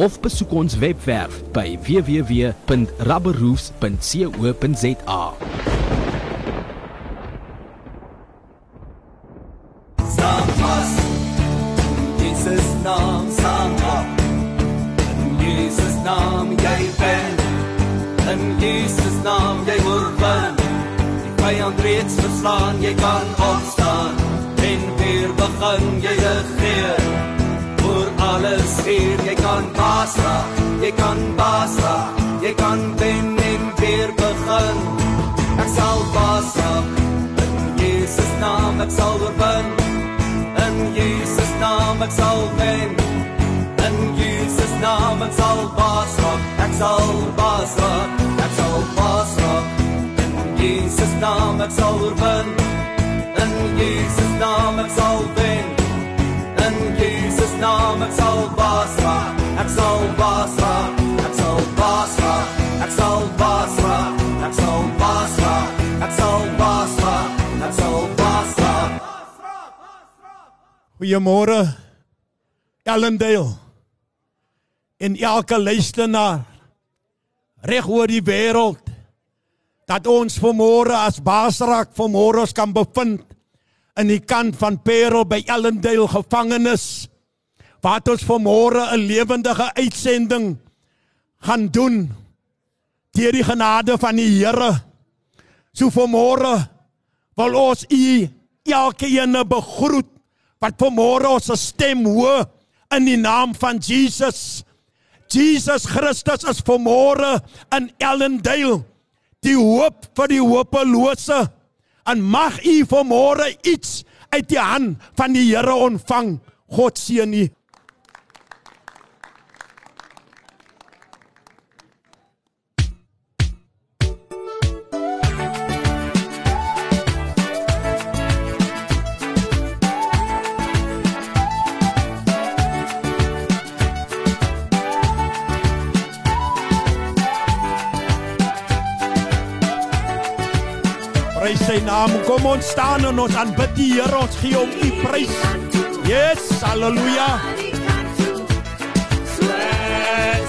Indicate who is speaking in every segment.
Speaker 1: of besoek ons webwerf by www.rubberroofs.co.za.
Speaker 2: Sangpas, Jesus naam sangpa. In Jesus naam jy ben. In Jesus naam jy oorwin. Die vyand reeds verslaan, jy kan opstaan en weer begin jy regeer. Alles hier, jy kan baas raak, jy kan baas raak, jy kan wen en weer begin. Ek sal baas raak. In Jesus naam ek sal oorwin. In Jesus naam ek sal wen. In Jesus naam ek sal baas raak. Ek sal baas raak. Ek sal baas raak. In Jesus naam ek sal oorwin. Ek sal baas raak. Ek sal baas raak. Ek sal baas raak. Ek sal baas raak. Ek sal baas raak. Ek sal baas raak. Ek sal baas raak.
Speaker 3: Goeiemôre. Ellendale. En elke luisteraar reg oor die wêreld dat ons vanmôre as Basraak vanmôre ons kan bevind in die kant van Parel by Ellendale gevangenis wat ons vanmôre 'n lewendige uitsending gaan doen deur die genade van die Here. So vanmôre wil ons u elkeen begroet wat vanmôre ons stem hoor in die naam van Jesus. Jesus Christus is vanmôre in Ellendale die hoop vir die hopelose. En mag u vanmôre iets uit die hand van die Here ontvang. God seën u. sy naam. Kom ons staan en ons aanbid die Here. Ons gee hom u prys. Yes, haleluja. God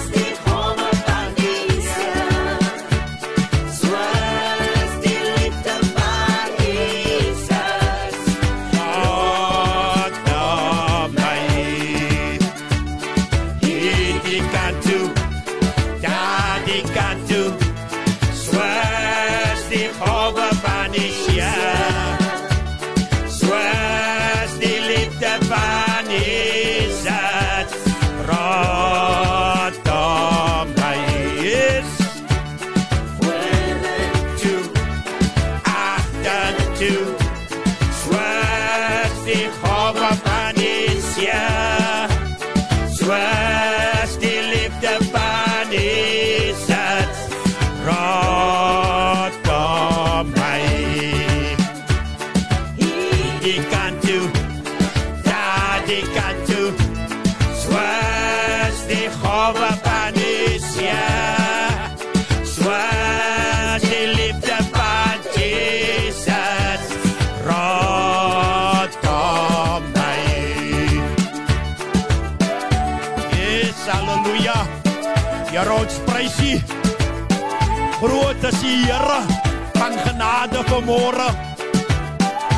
Speaker 3: genade vanmôre.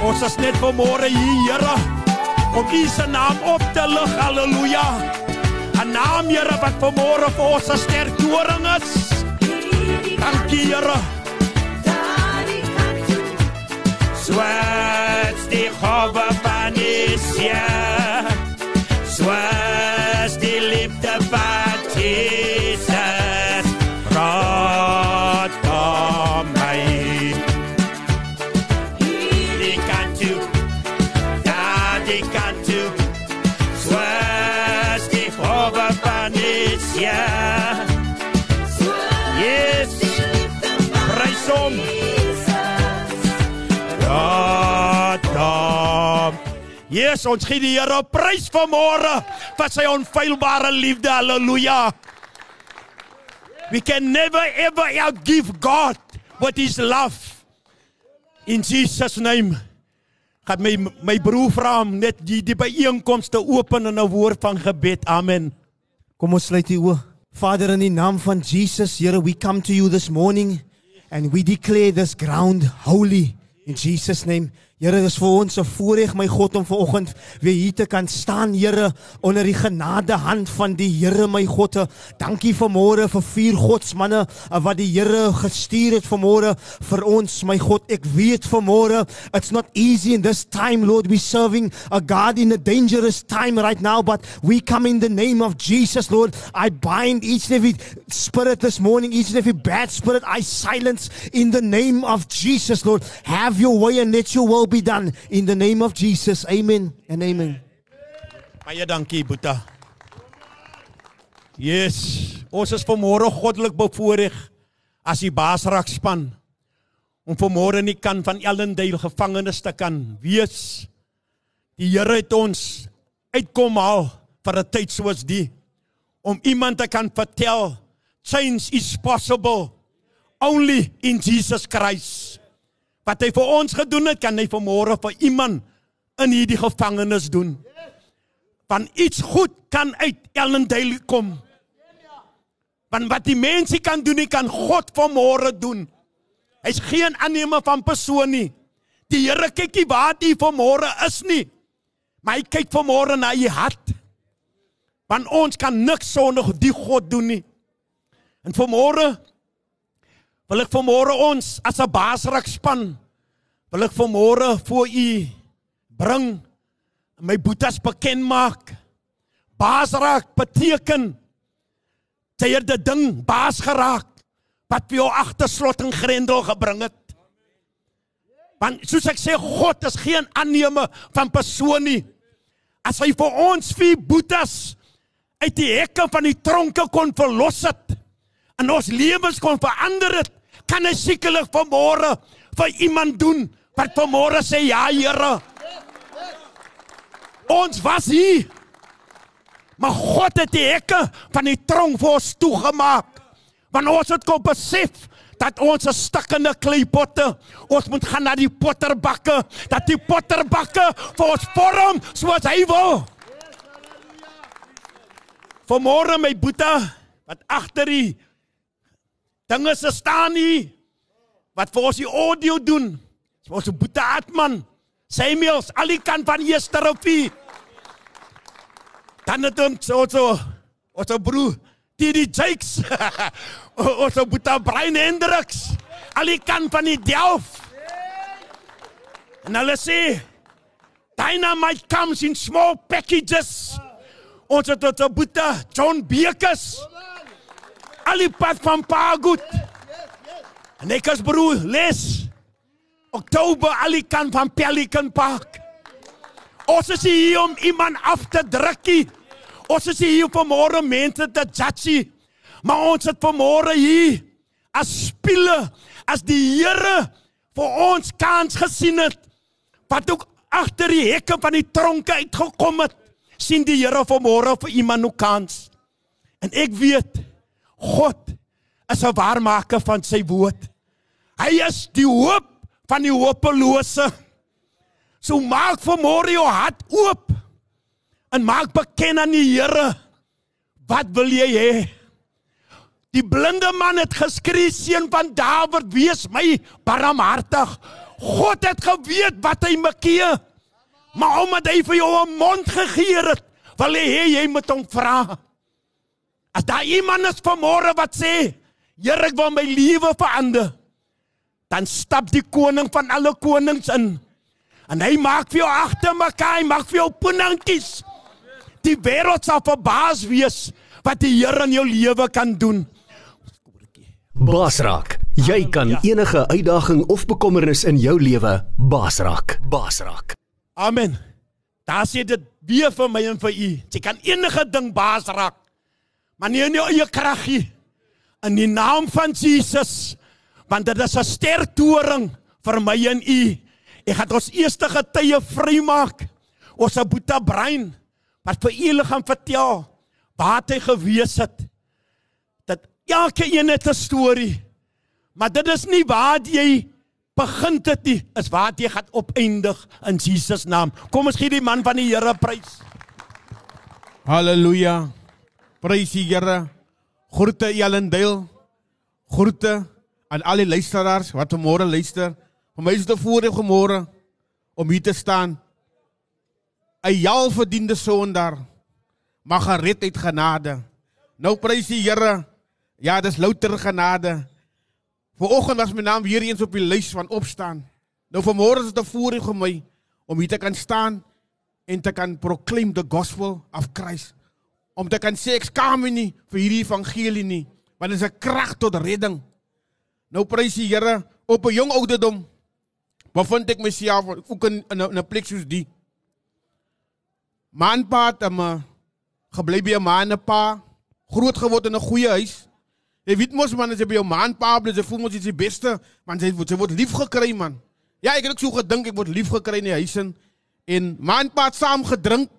Speaker 3: Ons is net vanmôre hier Here om U se naam op te lig. Halleluja. 'n Naam Here wat vanmôre vir ons 'n sterk doring is. Dankie Here. Swats die howe van die see. Swats Yes, ons gee die Here prys vanmôre vir sy onfeilbare liefde. Halleluja. We can never ever outgive God what his love. In Jesus name. Gaan my my broer vra om net die die byeenkomste open in 'n woord van gebed. Amen.
Speaker 4: Kom ons sluit die oë. Vader in die naam van Jesus, Here, we come to you this morning and we declare this ground holy in Jesus name. Here, dis vir ons 'n voorreg my God om vanoggend weer hier te kan staan, Here, onder die genade hand van die Here my God. Dankie vanmôre vir vier godsmanne eh, wat die Here gestuur het vanmôre vir ons, my God. Ek weet vanmôre, it's not easy in this time, Lord, we serving a God in a dangerous time right now, but we come in the name of Jesus, Lord. I bind each and every spirit this morning, each and every bad spirit I silence in the name of Jesus, Lord. Have your way and let your will be done in the name of Jesus. Amen and amen.
Speaker 3: Baie dankie, Boeta. Yes, ons is vanmôre goddelik bevoorreg as die Basrak span om vanmôre in die kan van Ellendale gevangenes te kan wees. Die Here het ons uitkom haal vir 'n tyd soos die om iemand te kan vertel change is possible only in Jesus Christ. Wat hy vir ons gedoen het, kan hy vanmôre vir iemand in hierdie gevangenis doen. Want iets goed kan uit Ellendale kom. Want wat die mense kan doen, nie kan God vanmôre doen. Hy's geen aannemer van persoon nie. Die Here kyk nie waar jy vanmôre is nie. Maar hy kyk vanmôre na jou hart. Want ons kan niks sonder die God doen nie. En vanmôre wil ek vanmôre ons as 'n basrak span wil ek vanmôre voor u bring my boetas bekend maak. Basrak beteken jy het die ding baas geraak wat vir jou agter slot en grendel gebring het. Want soos ek sê God is geen aannemer van persoon nie. As hy vir ons vier boetas uit die hekke van die tronke kon verlos het en ons lewens kon verander het, kan hy sekerlik vanmôre vir iemand doen wat vanmôre sê ja Here. Ons was hier. Maar God het die hekke van die tronk vir ons toegemaak. Want ons het kom besef dat ons 'n stikkende kleipotte, ons moet gaan na die potterbakke, dat die potterbakke vir ons vorm soos hy wil. Vanmôre my boeta wat agter die dinge se staan hier wat vir ons die audio doen. Dis ons boeta Atman. Samuels, al die kant van Esterofie. Dan het ons so so ons broer Didi Jakes. ons boeta Brian Hendricks. Al die kant van die Delf. En hulle sê dynamite comes in small packages. Ons het tot boeta John Bekes. Al die pad van Pagood. En ek as broer les Oktober Alikan van Pelican Park. Ons is hier om iemand af te drukkie. Ons is hier vir môre mense te judge. Maar ons het vir môre hier as spiele as die Here vir ons kans gesien het wat ook agter die hekke van die tronke uitgekom het sien die Here vir môre vir iemand 'n kans. En ek weet God is 'n waarmaker van sy woord. Hy is die hoop van die hopelose. So maak vanmôre jou hart oop en maak bekend aan die Here. Wat wil jy hê? Die blinde man het geskree seun van Dawid, wees my barmhartig. God het geweet wat hy makkie. Maar omdat hy vir jou 'n mond gegee het, wil hy hê jy moet hom vra. As daar iemand is vanmôre wat sê, Here, ek wil my lewe verander dan stap die koning van alle konings in. En hy maak vir jou agter mekaar, hy maak vir jou punnetjies. Die wêreld sal verbaas wees wat die Here in jou lewe kan doen.
Speaker 5: Basrak, jy kan enige uitdaging of bekommernis in jou lewe basrak. Basrak.
Speaker 3: Amen. Daar sê dit weer vir my en vir u. Jy kan enige ding basrak. Maar nie in jou eie krag nie. In die naam van Jesus Want dit is 'n stertoring vir my en u. Ek gaan ons eerste getye vrymaak. Ons Boeta Brein wat vir u gaan vertel waar hy gewees het. Dat elke een het 'n storie. Maar dit is nie waar jy begin dit nie, is waar jy gaan opeindig in Jesus naam. Kom ons gee die man van die Here prys.
Speaker 6: Halleluja. Prys die Here. Groete Elendale. Groete aan al die luisteraars wat vanmôre luister. Vir my is dit 'n voorreg vanmôre om hier te staan. 'n Jaal verdiende sondaar mag gered uit genade. Nou prys die Here. Ja, dis louter genade. Vanoggend was my naam weer eens op die lys van opstaan. Nou vanmôre is dit 'n voorreg vir my om hier te kan staan en te kan proclaim the gospel of Christ. Om te kan sê ek skaam my nie vir hierdie evangelie nie, want is 'n krag tot redding. Nou prys die Here op 'n jong ouderdom. Bevind ek myself ook in 'n plek soos die. Manpaat om uh, gebly by 'n en pa, groot geword in 'n goeie huis. Jy weet mos man as jy by jou man pa bly, jy voel mos die beste, man jy word jy lief gekry man. Ja, ek het ook so gedink ek word lief gekry in die huis in en man pa saam gedrink.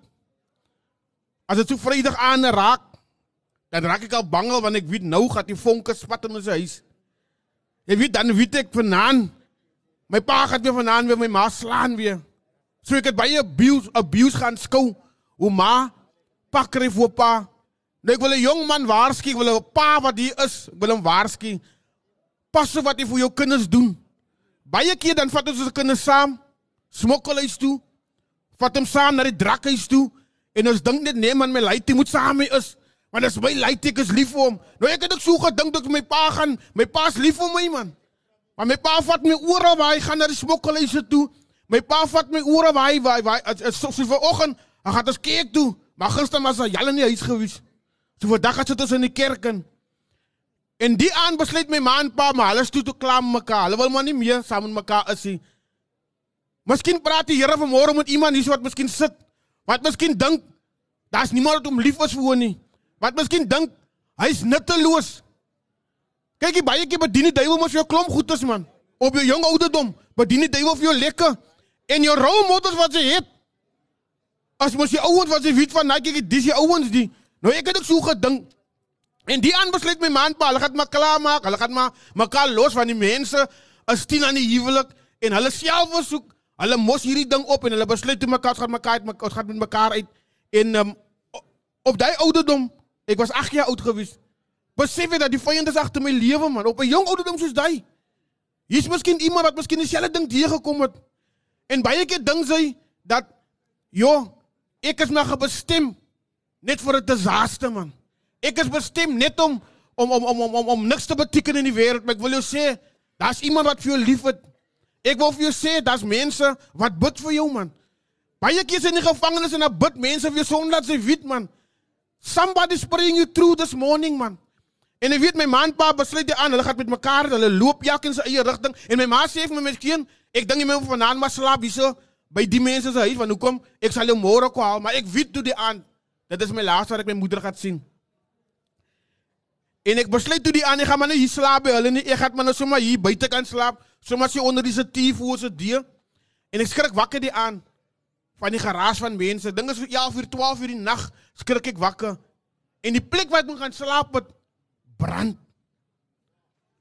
Speaker 6: As dit so Vrydag aan raak, dan raak ek al bang want ek weet nou gaan die vonke spat in ons huis. Jy weet dan weet ek vanaand my pa gaan weer vanaand weer my ma slaan weer. So ek het baie abuse abuse gaan skou. Hoe ma pak kry vir pa. Nou ek wil 'n jong man waarsku, ek wil 'n pa wat hier is, ek wil hom waarsku. Pas op wat jy vir jou kinders doen. Baie keer dan vat ons ons kinders saam smokkelhuis toe. Vat hom saam na die drakhuis toe en ons dink net nee man, my lady moet saam mee is. Want as my lady ek is lief vir hom. Nou ek het ook so gedink dat my pa gaan, my pa's lief vir my man. Maar my pa vat my oral waar hy gaan na die smokkelhuise toe. My pa vat my oral waar hy waar hy so, so vanoggend, hy gaan ons kerk toe. Maar gister was hy al in die huis gewees. So vandag het ons in die kerk in. En die aan besluit my ma en pa maar hulle toe te klaar met mekaar. Hulle wil maar nie meer saam met mekaar is nie. Miskien praat die Here vanmôre met iemand hier wat miskien sit. Wat miskien dink daar's niemand wat hom lief is vir hom nie. Wat miskien dink hy's nutteloos. Kyk jy baie keer bedien die duiwel mos jou klomp goedes man. Op jou jong ouderdom bedien die duiwel vir jou lekker en jou rolmodels wat jy het. As mos jy ouens wat jy weet van, nou kyk dis die ouens die. Nou ek het ook so gedink. En die aan besluit my man pa, hulle gaan maar klaar maak. Hulle gaan maar mekaar los van die mense is 10 aan die huwelik en hulle self soek. Hulle mos hierdie ding op en hulle besluit toe mekaar gaan mekaar uit met mekaar uit en um, op daai ouderdom, ek was 8 jaar oud gewees. Besef jy dat die vyand is agter my lewe man, op 'n jong ouderdom soos daai. Hier's miskien iemand wat miskien dieselfde ding teëgekom het. En baie keer dink sy dat joh, ek is nog bestem net vir 'n disaster man. Ek is bestem net om om om om om om, om niks te beteken in die wêreld, maar ek wil jou sê, daar's iemand wat vir jou liefhet. Ek wil vir jou sê, daar's mense wat bid vir jou man. Baie keer is in die gevangenis en dan bid mense vir jou sonder dat sy weet man. Somebody's praying you through this morning man. En ek weet my man pa besluit dit aan, hulle gaan met mekaar, hulle loop elkeen se eie rigting en my ma sê vir my miskien, ek dink jy moet vanaand maar slaap hierso by die mense se huis want hoekom? Ek sal jou môre kom haal, maar ek weet toe die aan. Dit is my laaste wat ek my moeder gaan sien. En ek besluit toe die aan, ek gaan maar net hier slaap by hulle nie. Ek gaan maar nou sommer hier buite kan slaap, sommer sy onder die statief voor se deur. En ek skrik wakker die aan van die geraas van mense. Dinge so 11 uur, 12 uur die nag skrik ek wakker. En die plek waar ek moet gaan slaap het brand.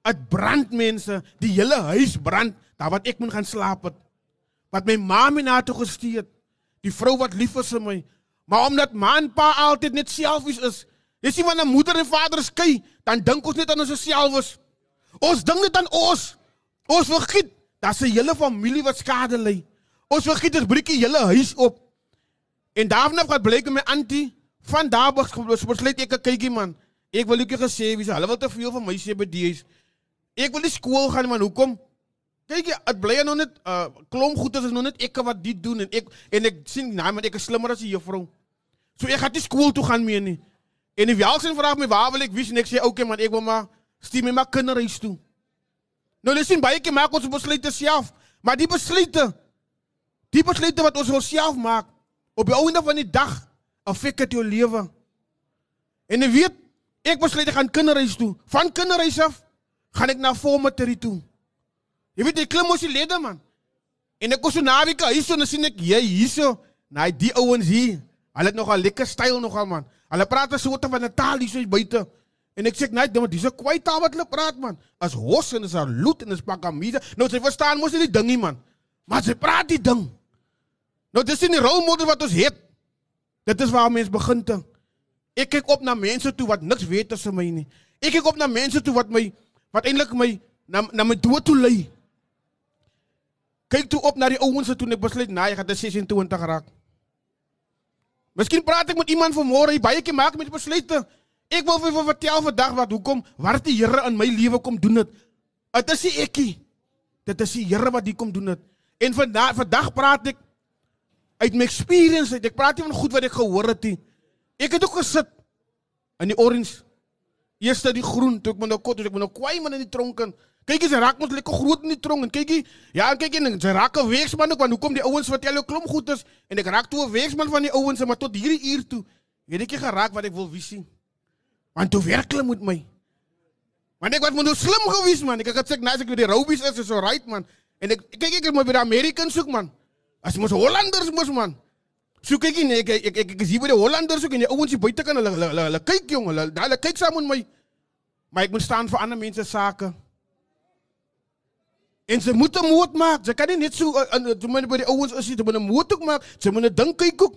Speaker 6: Dit brand mense, die hele huis brand, daar wat ek moet gaan slaap het. Wat my ma my na toe gestuur het. Die vrou wat lief is vir my. Maar omdat ma en pa altyd net selfies is, Jy sien wanneer moeder en vader skei, dan dink ons net aan ons selfs. Ons dink net aan ons. Ons vergiet dat se hele familie wat skade ly. Ons vergiet dit breek die hele huis op. En daarna het blyk my antie van daar besluit ek 'n kykie man. Ek wil net gesê wie se hulle wil te veel van my sê by die huis. Ek wil nie skool gaan man. Hoekom? Kyk jy, dit bly nou net 'n uh, klomp goed is nog net ek wat dit doen en ek en ek sien nee man ek is slimmer as die juffrou. So ek gaan nie skool toe gaan meer nie. En die welsin vraag my waar wil ek wees en ek sê oké okay, man ek wil maar stuur my maar kinderhuis toe. Nou jy sien baie keer maak ons besluite self, maar die besluite die besluite wat ons self maak op die einde van die dag affek dit jou lewe. En jy weet ek besluit ek gaan kinderhuis toe. Van kinderhuis af gaan ek na formatory toe. Jy weet jy klim mos die ledder man. En ek kom so naweek huis toe en sien ek jy hierso, nee die ouens hier. Hulle het nogal lekker styl nogal man. Hulle praat 'n soort van 'n taal hier so hier buite. En ek sê net, "Dit is 'n kwai taal wat hulle praat man. As hos en is daar loot en is pakamiese. Nou sy verstaan mos nie die ding nie man. Maar sy praat die ding. Nou dis nie die rolmodel wat ons het. Dit is waar mense begin te. Ek kyk op na mense toe wat niks weet tussen my nie. Ek kyk op na mense toe wat my wat eintlik my na na my dood toe lei. Kyk toe op na die ouens wat toe ek besluit, "Nee, ek gaan dit 26 raak." Miskien praat ek met iemand vanmôre, jy baie keer maak met besluite. Ek wil vir jou vertel vandag wat hoekom wat die Here in my lewe kom doen dit. Dit is nie ekie. Dit is die Here wat dit kom doen dit. En vandag vandag praat ek uit my experience uit. Ek praat nie van goed wat ek gehoor het nie. Ek het ook gesit in die orange. Eerste die groen, toe ek met nou kot, toe ek met nou kwai man in die tronk en kyk jy se raak mos lekker groot in die tronk en kyk jy ja, en kyk jy sy raak 'n weeksman ook want hoekom die ouens vertel jou klomp goeders en ek raak toe 'n weeksman van die ouens maar tot hierdie uur toe weet ek nie geraak wat ek wil wie sien. Want toe werk hulle met my. Want ek was moet nou slim gewees man. Ek het gesê nou as ek by die Robies is, is so right man. En ek kyk ek moet by die Americans soek man. As mos Hollanders mos man. So kyk jy nee, ek ek ek, ek is hier by die Hollanders soek en die ouens hier buite kan hulle hulle, hulle, hulle kyk jong, hulle hulle kyk saam met my. Maar ek moet staan vir ander mense sake. En ze moeten moed maken. Ze kan niet net zo, uh, ze moeten bij de ouwens als ze moeten moed ook maken. Ze moeten denken ook.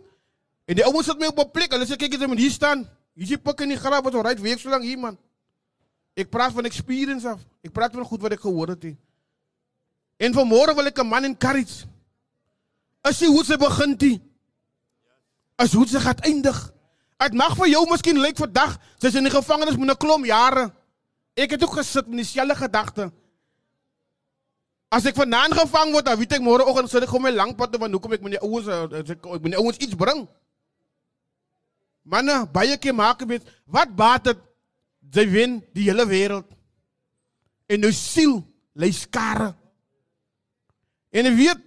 Speaker 6: En die ouwens zitten mij op een plek. En ze kijken, ze moeten hier staan. Je ziet pakken graf, wat zo rijdt, week zo lang hier, man. Ik praat van experience af. Ik praat van goed wat ik gehoord heb. En vanmorgen wil ik een man in Karits. Als je hoe ze begint, die. Als hoe ze gaat eindigen. Het mag voor jou misschien lijkt vandaag. Ze is in de gevangenis met een klom jaren. Ik heb ook gezet met diezelfde gedachten. As ek vanaand gevang word, dan weet ek môreoggend sit ek gewoon my langpad want hoekom ek met die ouens ek ek met die ouens iets bring. Manne, baie keer maak met wat baat dit jy wen die hele wêreld. En nou siel lê skare. En jy weet,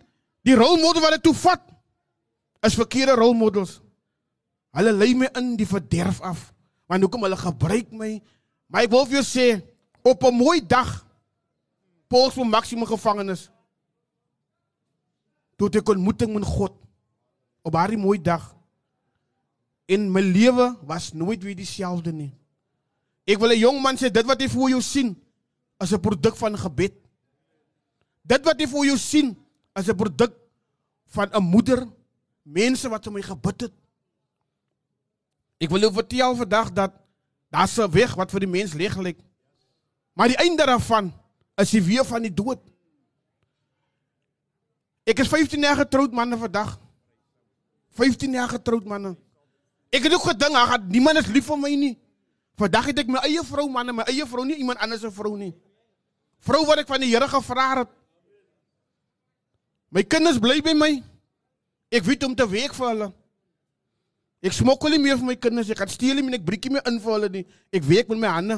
Speaker 6: die rolmodel wat ek toe vat is verkeerde rolmodels. Hulle lei my in die verderf af. Want hoekom hulle gebruik my? Maar ek wil vir jou sê op 'n mooi dag Pauls voor maximum gevangenis. Toe ek ontmoeting met God op daardie mooi dag. En my lewe was nooit weer dieselfde nie. Ek wil 'n jong man sê dit wat jy voor jou sien is 'n produk van gebed. Dit wat jy voor jou sien is 'n produk van 'n moeder, mense wat vir my gebid het. Ek wil jou vertel vandag dat daar's 'n weg wat vir die mens lig lyk. Maar die einde daarvan is die weer van die dood. Ek is 15 jaar getroud manne vandag. 15 jaar getroud manne. Ek het ook gedink, ag, niemand is lief vir my nie. Vandag het ek my eie vrou manne, my eie vrou nie iemand anders se vrou nie. Vrou wat ek van die Here gevra het. My kinders bly by my. Ek weet om te werk vir hulle. Ek smokkel nie meer vir my kinders, ek gaan steel nie en ek breek nie meer in vir hulle nie. Ek werk met my hande.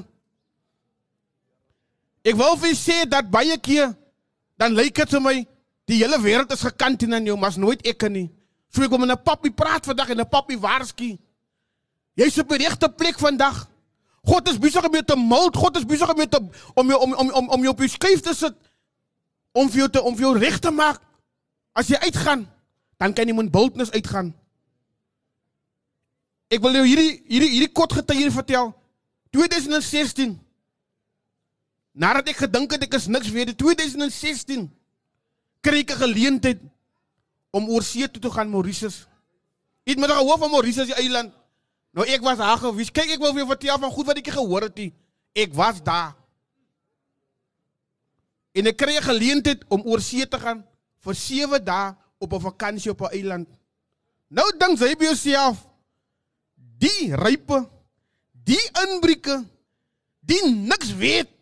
Speaker 6: Ek wil vir sê dat baie keer dan lyk dit vir my die hele wêreld is gekant teen aan jou, maar's nooit ek nie. So ek kom met 'n papi praat vandag en 'n papi waarsku. Jy's op die regte plek vandag. God is besig om jou te mold, God is besig om jou te om jou om om om om jou op jou skuif te sit om vir jou te om vir jou reg te maak. As jy uitgaan, dan kan jy met boldness uitgaan. Ek wil jou hierdie hierdie hierdie kort getuie vertel. 2016 Nadat ek gedink het ek is niks weer in 2016 kry ek 'n geleentheid om oor see toe te gaan Mauritius. Iets met 'n hoof van Mauritius die eiland. Nou ek was daar gewees. Kyk ek wil vir jou vertel van goed wat ek gehoor het. Die. Ek was daar. En ek kry 'n geleentheid om oor see te gaan vir 7 dae op 'n vakansie op 'n eiland. Nou dink jy by jouself die rype, die inbreeke, die niks weet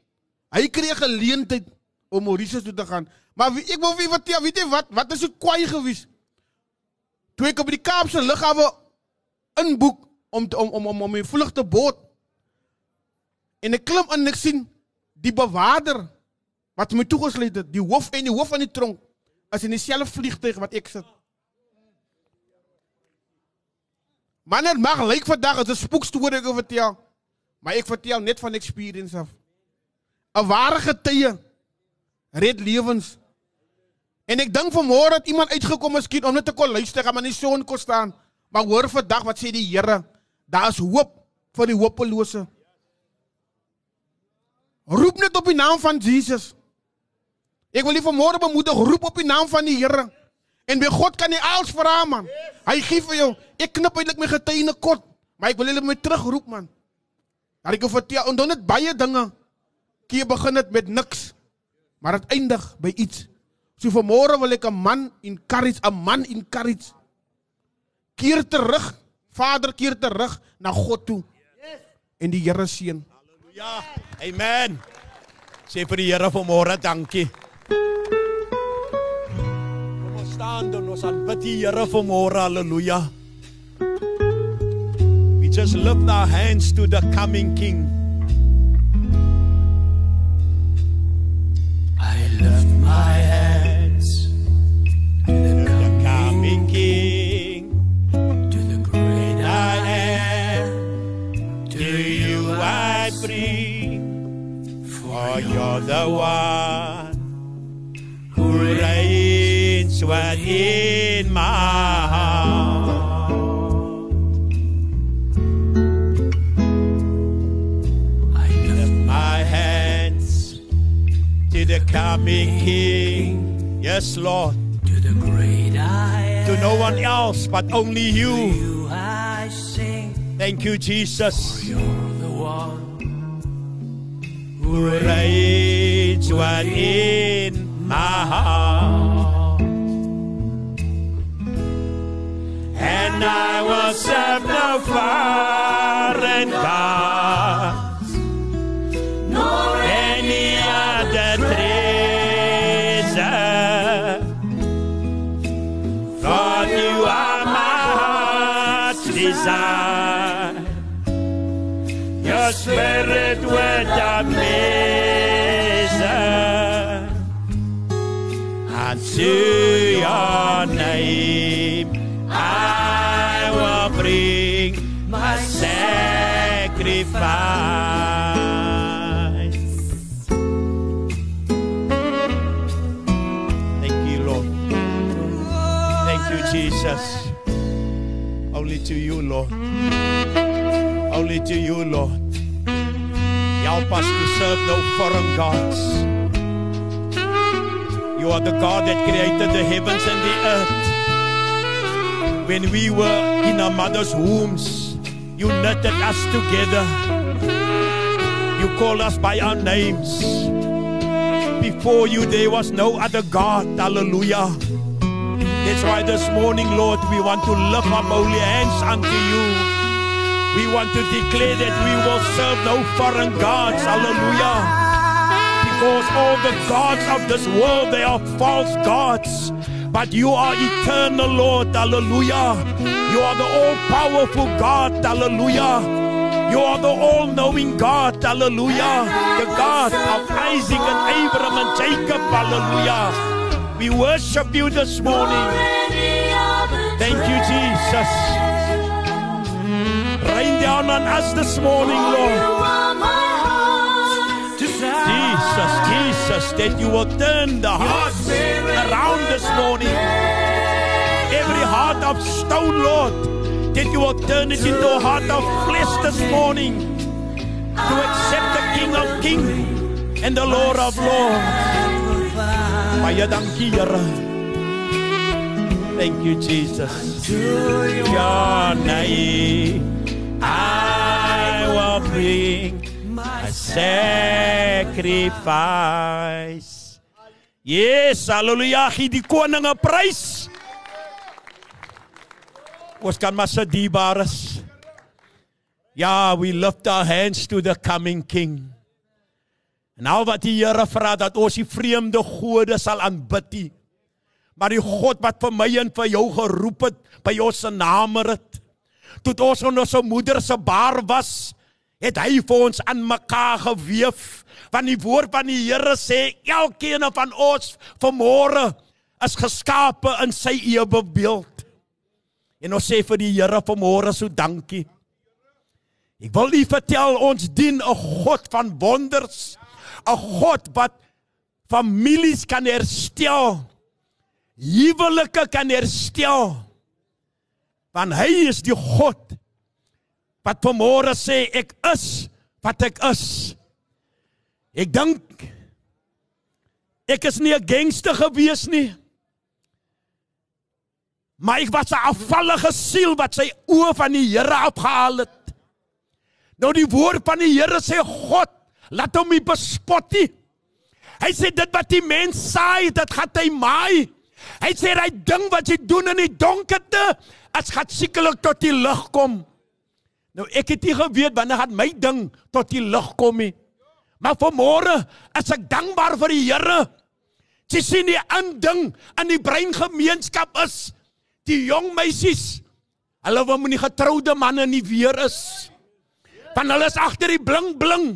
Speaker 6: Hy kry 'n geleentheid om Mauritius toe te gaan. Maar wie, ek wil vir vertel, weet jy wat? Wat is so kwaai gewees? Toe ek op die Kaapse lughawe inboek om te, om om om om my vlugte boot. En ek klim in en ek sien die bewaarder wat my toegesluit het, die hoof en die hoof van die tronk is in dieselfde vliegtuig wat ek sit. Man, dit mag lyk vandag as 'n spookstorie ek vertel, maar ek vertel net van experience af. 'n ware getuie red lewens. En ek dink vanmôre het iemand uitgekom miskien om net te kon luister, maar nie son kon staan. Maar hoor vandag wat sê die Here, daar is hoop vir die hopelose. Roep net op die naam van Jesus. Ek wil nie vanmôre bemoedig roep op die naam van die Here. En by God kan jy alles vra man. Hy gee vir jou. Ek knip eintlik my getuie kort, maar ek wil hulle met terugroep man. Dat ek jou vertel, dan net baie dinge. Kie begin dit met niks. Maar dit eindig by iets. So vanmôre wil ek 'n man encourage, 'n man encourage. Keer terug. Vader keer terug na God toe. En die Here seën.
Speaker 3: Ja. Amen. Sê vir die Here vanmôre dankie. Kom ons staan dan ons aanbid die Here vanmôre. Halleluja. We just lift our hands to the coming King.
Speaker 2: I lift my hands to The
Speaker 3: coming King. Bring. For you're the one who reigns within my heart.
Speaker 2: I lift
Speaker 3: my hands to the coming King. Yes, Lord.
Speaker 2: to the great I
Speaker 3: To no one else but only you.
Speaker 2: You I sing.
Speaker 3: Thank you, Jesus.
Speaker 2: You're the one
Speaker 3: Who reigns within my heart. And I will serve no foreign gods, nor any other treasure. For you are my heart's desire. Your spirit without Unto your name I will bring my sacrifice. Thank you, Lord. Thank you, Jesus. Only to you, Lord. Only to you, Lord. Help us to serve no foreign gods. You are the God that created the heavens and the earth. When we were in our mother's wombs, you knitted us together. You called us by our names. Before you, there was no other God. Hallelujah. That's why this morning, Lord, we want to lift up holy hands unto you. We want to declare that we will serve no foreign gods. Hallelujah. Because all the gods of this world, they are false gods. But you are eternal, Lord. Hallelujah. You are the all powerful God. Hallelujah. You are the all knowing God. Hallelujah. The God of Isaac and Abraham and Jacob. Hallelujah. We worship you this morning. Thank you, Jesus. Rain down on us this morning, Lord. Jesus, Jesus, that you will turn the hearts around this morning. Every heart of stone, Lord, that you will turn it into a heart of flesh this morning to accept the King of Kings and the Lord of Lords. Baie dankie, Here. Thank you, Jesus. Your name, I will bring sacrifice. Yes, hallelujah, gee die koning 'n prys. Ons kan maar sit dierbares. Ja, we lift our hands to the coming king. En al wat die Here vra dat ons die vreemde gode sal aanbid. nie. Maar die God wat vir my en vir jou geroep het by ons se name rit. Toe ons in ons moeder se baar was, het hy vir ons aan mekaar geweef. Want die woord van die Here sê elkeen van ons vanmôre is geskape in sy ewe beeld. En ons sê vir die Here vanmôre so dankie. Ek wil u vertel ons dien 'n God van wonders. 'n God wat families kan herstel. Huwelike kan herstel. Want hy is die God wat vanmôre sê ek is wat ek is. Ek dink ek is nie 'n gangster gewees nie. Maar ek was 'n afvallige siel wat sy oë van die Here afgehaal het. Nou die woord van die Here sê God, laat hom nie bespot nie. Hy sê dit wat die mens saai, dit gaan hy maai. Hy sê hy ding wat jy doen in die donkerte, as gaan sekerlik tot die lig kom. Nou ek het nie geweet wanneer gaan my ding tot die lig kom nie. Maar vanmôre is ek dankbaar vir die Here. Jy sien die aanding in die breingemeenskap is die jong meisies. Hulle wil moenie getroude manne nie weer is. Van hulle is agter die bling bling.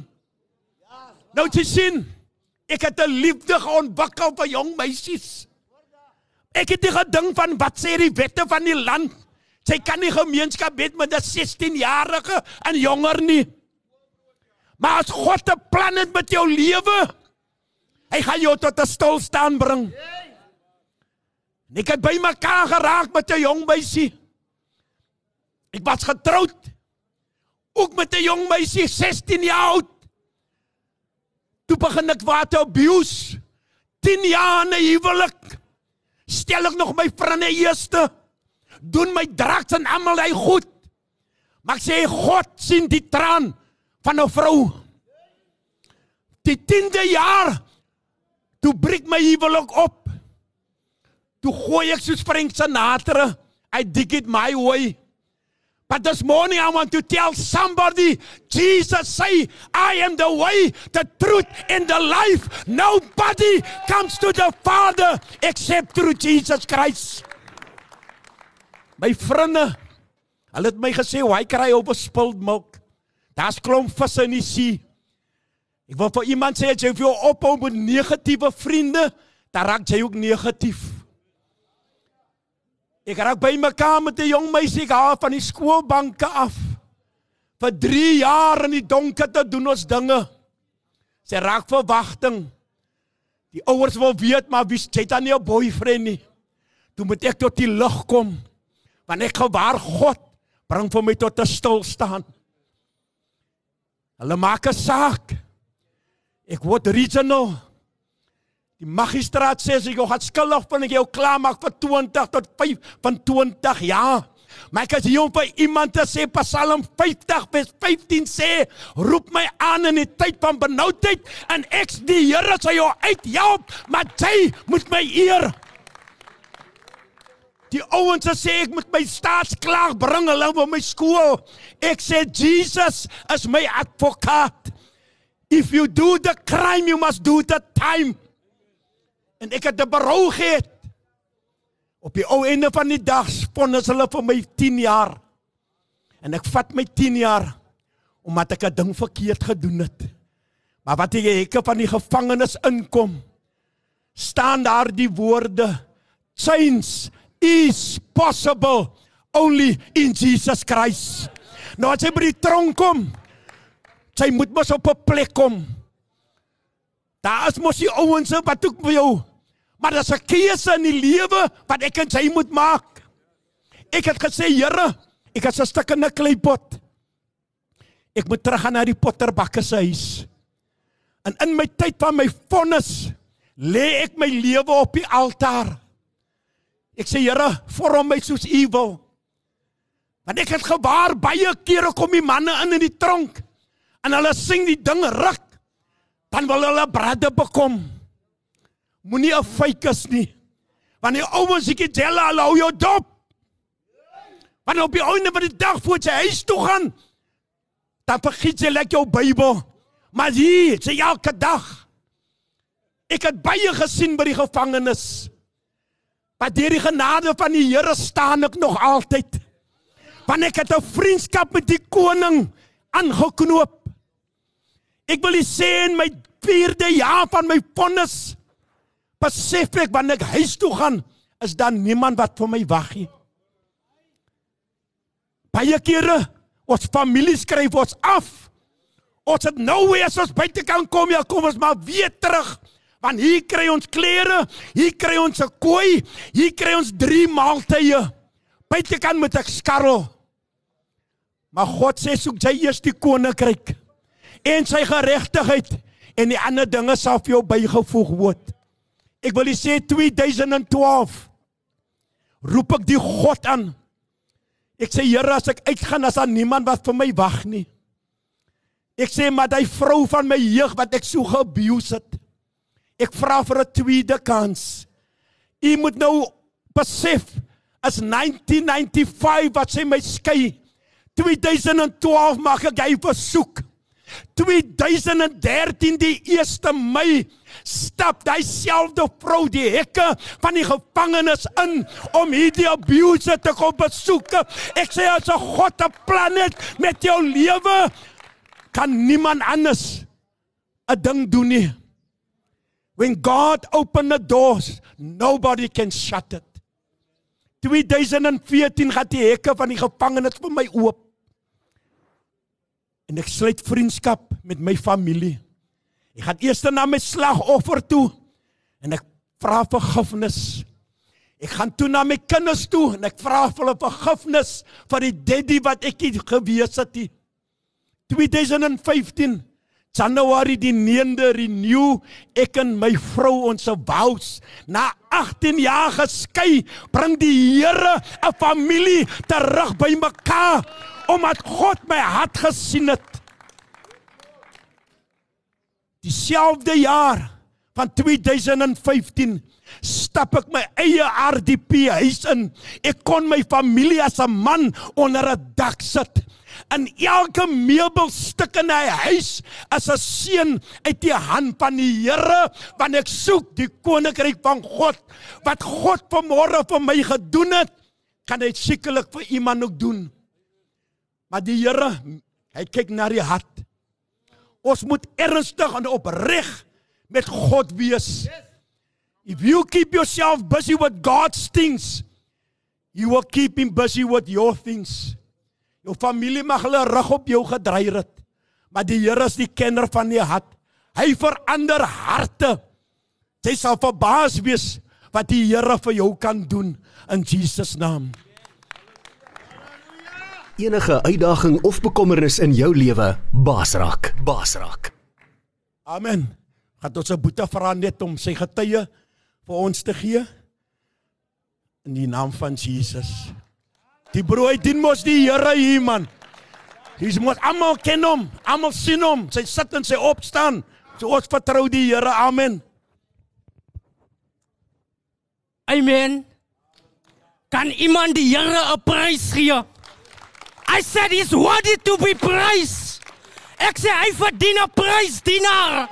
Speaker 3: Nou jy sien, ek het 'n liefde ontwikkel vir jong meisies. Ek het nie gedink van wat sê die wette van die land. Sy kan nie gemeenskap hê met 'n 16-jarige en jonger nie. Maar as God 'n plan het met jou lewe, hy gaan jou tot 'n stilstaan bring. Ek het by mekaar geraak met 'n jong meisie. Ek was getroud. Ook met 'n jong meisie 16 jaar oud. Toe begin ek water abuse. 10 jaar in 'n huwelik. Stel ek nog my vriende eerste. Doen my draks en almal hy goed. Maar ek sê God sien die traan van 'n vrou. Die 10de jaar toe breek my huwelik op. Toe gooi ek soos Frank Sinatra, I dig it my way. But this morning I want to tell somebody, Jesus say, I am the way, the truth and the life. Nobody comes to the Father except through Jesus Christ. My vriende, hulle het my gesê, "Why op 'n spilled milk?" Daar's klomp visse in die see. Ek wil vir iemand sê as jy jou ophou met negatiewe vriende, dan raak jy ook negatief. Ek raak by mekaar met 'n jong meisie gehad van die skoolbanke af. Vir 3 jaar in die donker te doen ons dinge. Sy raak verwagting. Die ouers wil weet maar wie het dan nie 'n boyfriend nie. Toe moet ek tot die lig kom. Want ek gewaar God bring vir my tot 'n stilstaan. Hulle maak 'n saak. Ek word regional. Die magistraat sê as ek jou gaan skuldig vind, ek jou klaarmaak vir 20 tot 5 van 20 jaar. Maar ek is hier om vir iemand te sê Psalm 50 vers 15 sê, roep my aan in die tyd van benoudheid en ek die Here sal jou uithelp, maar jy moet my eer. Die ouens sê ek moet my staatsklaag bring hulle by my skool. Ek sê Jesus is my advokaat. If you do the crime, you must do the time. En ek het 'n berou gehad. Op die ou einde van die dag vonnis hulle vir my 10 jaar. En ek vat my 10 jaar omdat ek 'n ding verkeerd gedoen het. Maar wat jy hekke van die gevangenis inkom, staan daar die woorde: Change is possible only in Jesus Christ. Nou as jy by die tronk kom, jy moet mos op 'n plek kom. Daar is mos die ouens wat ook vir jou. Maar daar's 'n keuse in die lewe wat ek en jy moet maak. Ek het gesê, Here, ek is 'n stuk in 'n kleipot. Ek moet terug gaan na die potterbakker se huis. En in my tyd van my vonnis lê ek my lewe op die altaar. Ek sê Here, vorm my soos U wil. Want ek het gewaar baie kere kom die manne in in die tronk en hulle sing die ding ruk. Dan wil hulle brade bekom. Moenie 'n fykus nie. Want die ouens ek tel hulle hou jou dop. Want op die einde van die dag voor jy huis toe gaan, dan vergiet jy lekker jou Bybel. Maar hier, sê elke dag. Ek het baie gesien by die gevangenis. Maar deur die genade van die Here staan ek nog altyd. Want ek het 'n vriendskap met die koning aangeknoop. Ek wil sê in my 4de jaar van my vonnis besef ek wanneer ek huis toe gaan, is daar niemand wat vir my wag nie. Baie kere ons familie skryf ons af Ons het nou weer as ons buite kan kom, ja, kom ons maar weer terug. Want hier kry ons klere, hier kry ons 'n kooi, hier kry ons drie maaltye. Buite kan met ek skarrel. Maar God sê soek jy eers die koninkryk en sy geregtigheid en die ander dinge sal vir jou bygevoeg word. Ek wil sê 2012 roep ek die God aan. Ek sê Here as ek uitgaan as daar niemand wat vir my wag nie. Ek sê maar daai vrou van my jeug wat ek so geabuse het. Ek vra vir 'n tweede kans. U moet nou besef as 1995 wat sy my skei. 2012 maak ek hy versoek. 2013 die 1 Mei stap daai selfde vrou die hekke van die gevangenis in om hierdie abuse te kom besoek. Ek sê as 'n God 'n plan het met jou lewe, kan niemand anders 'n ding doen nie. When God open the doors, nobody can shut it. 2014 gaan die hekke van die gevangenis vir my oop. En ek sluit vriendskap met my familie. Ek gaan eers na my slagoffer toe en ek vra vergifnis. Ek gaan toe na my kinders toe en ek vra vir hulle vergifnis vir die daddy wat ek nie gewees het nie. 2015 Januarie die 9de renew ek en my vrou ons vows. Na 18 jaar geskei bring die Here 'n familie terug by mekaar omdat God my hart gesien het. Dieselfde jaar van 2015 stap ek my eie RDP huis in. Ek kon my familie as 'n man onder 'n dak sit in elke meubelstuk in hy huis as 'n seën uit die hand van die Here want ek soek die koninkryk van God. Wat God vanmôre vir my gedoen het kan hy sekerlik vir iemand ook doen. Maar die Here hy kyk na die hart. Ons moet ernstig en opreg met God wees. If you keep yourself busy with God's things you will keep him busy with your things Jou familie mag hulle rug op jou gedreig het. Maar die Here is die kenner van die hart. Hy verander harte. Jy sal verbaas wees wat die Here vir jou kan doen in Jesus naam.
Speaker 5: Enige uitdaging of bekommernis in jou lewe, Basrak, Basrak.
Speaker 3: Amen. Gaan ons se boete vra net om sy getuie vir ons te gee in die naam van Jesus. Die broer dien mos die Here hier man. Dis mos almal ken hom, almal sien hom, sy sit en sy opstaan. So ons vertrou die Here. Amen.
Speaker 7: Amen. Kan iemand die Here 'n prys gee? I said he's worthy to be praised. Ek sê hy verdien 'n prys, dienaar.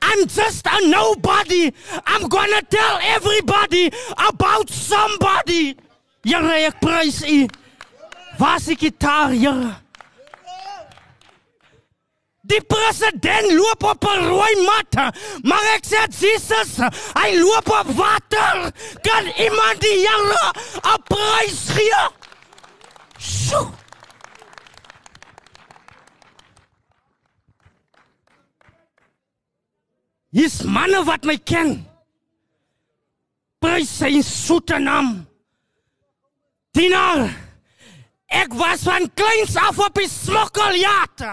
Speaker 7: I'm just a nobody. I'm gonna tell everybody about somebody. Here ek prys U. Waar is die gitaar, Here? Die president loop op 'n rooi mat, maar ek sê Jesus, hy loop op water. Kan iemand die Here prys gee? Sjoe. Hier's manne wat my ken. Prys sy soete naam. Tina, ek was van kleins af op die smokkeljaat.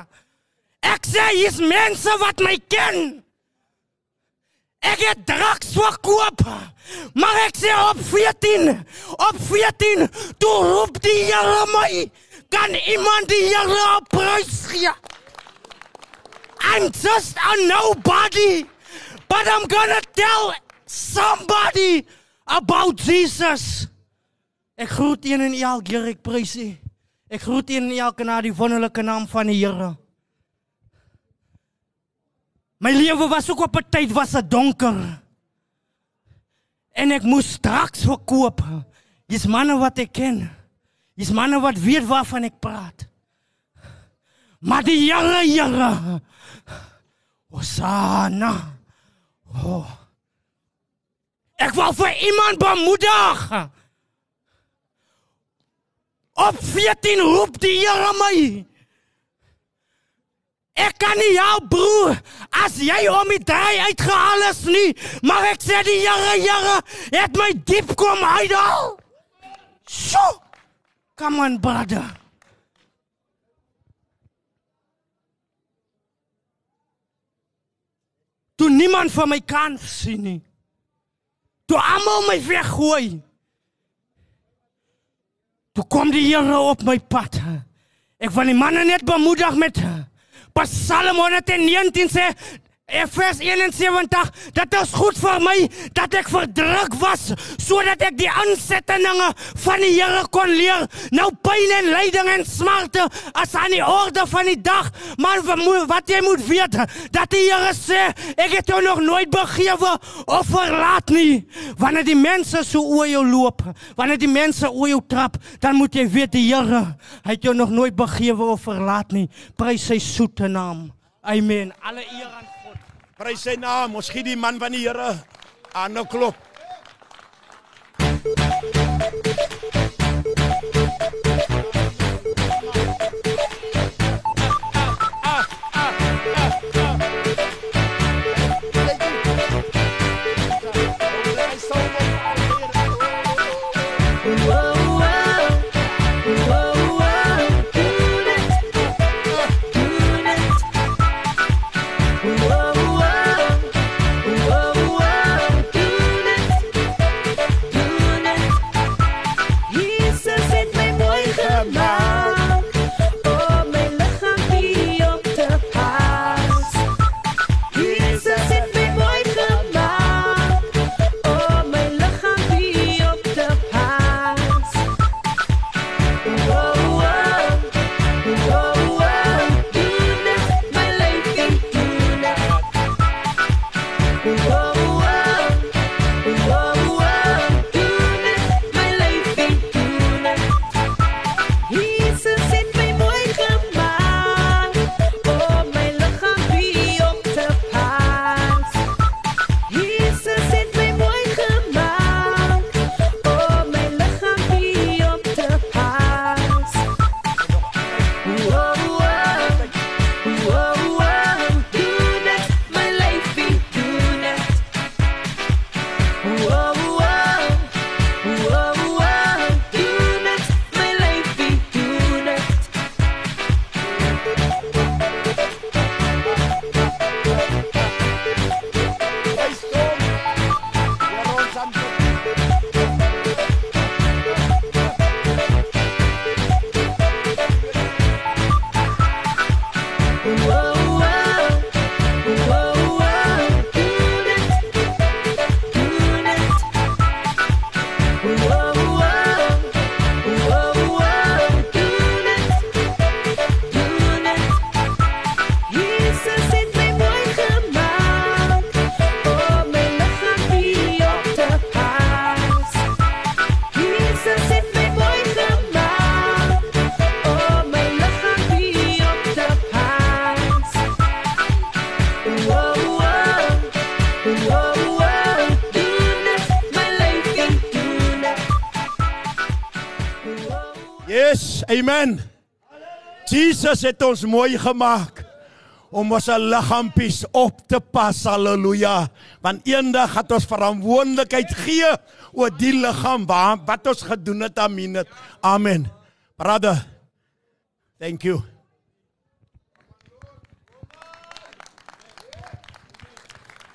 Speaker 7: Ek sê hier's mense wat my ken. Ek het drugs verkoop. Maar ek sê op 14, op 14, toe roep die Here my. Kan iemand die Here prys gee? I'm just a nobody. But I'm gonna tell somebody about Jesus. Ek groet een en elk, Here, ek prys U. Ek groet een en elk na die wonderlike naam van die Here. My lewe was ook op 'n tyd was dit donker. En ek moes straks verkoop. Dis manne wat ek ken. Dis manne wat weet waarvan ek praat. Maar die Here, Here. Hosanna. Oh. Ek wil vir iemand bemoedig. Op 14 roep die Here my. Ek kan nie jou broer as jy om die draai uitgehaal is nie, maar ek sê die Here, Here, het my diep kom uithaal. So. Come on, brother. Toe niemand van my kan sien nie. Toe almal my weggooi. Toe kom die Here op my pad. Ek wil die manne net bemoedig met Psalm 119 sê Vers 71 dat is goed vir my dat ek verdruk was sodat ek die aansettinge van die Here kon leer. Nou pyn en lyding en smarte as aan die orde van die dag, maar wat jy moet weet dat die Here sê ek het jou nog nooit begewe of verlaat nie. Wanneer die mense so oor jou loop, wanneer die mense oor jou trap, dan moet jy weet die Here het jou nog nooit begewe of verlaat nie. Prys sy soete naam. Amen. Alle eer aan
Speaker 8: Prys sy naam. Ons gee die man van die Here aan 'n klop. Amen. Jesus het ons mooi gemaak om ons liggaampies op te pas. Halleluja. Want eendag gaan ons verantwoordelikheid gee oor die liggaam wat ons gedoen het. Amen. Amen. Brother. Thank you.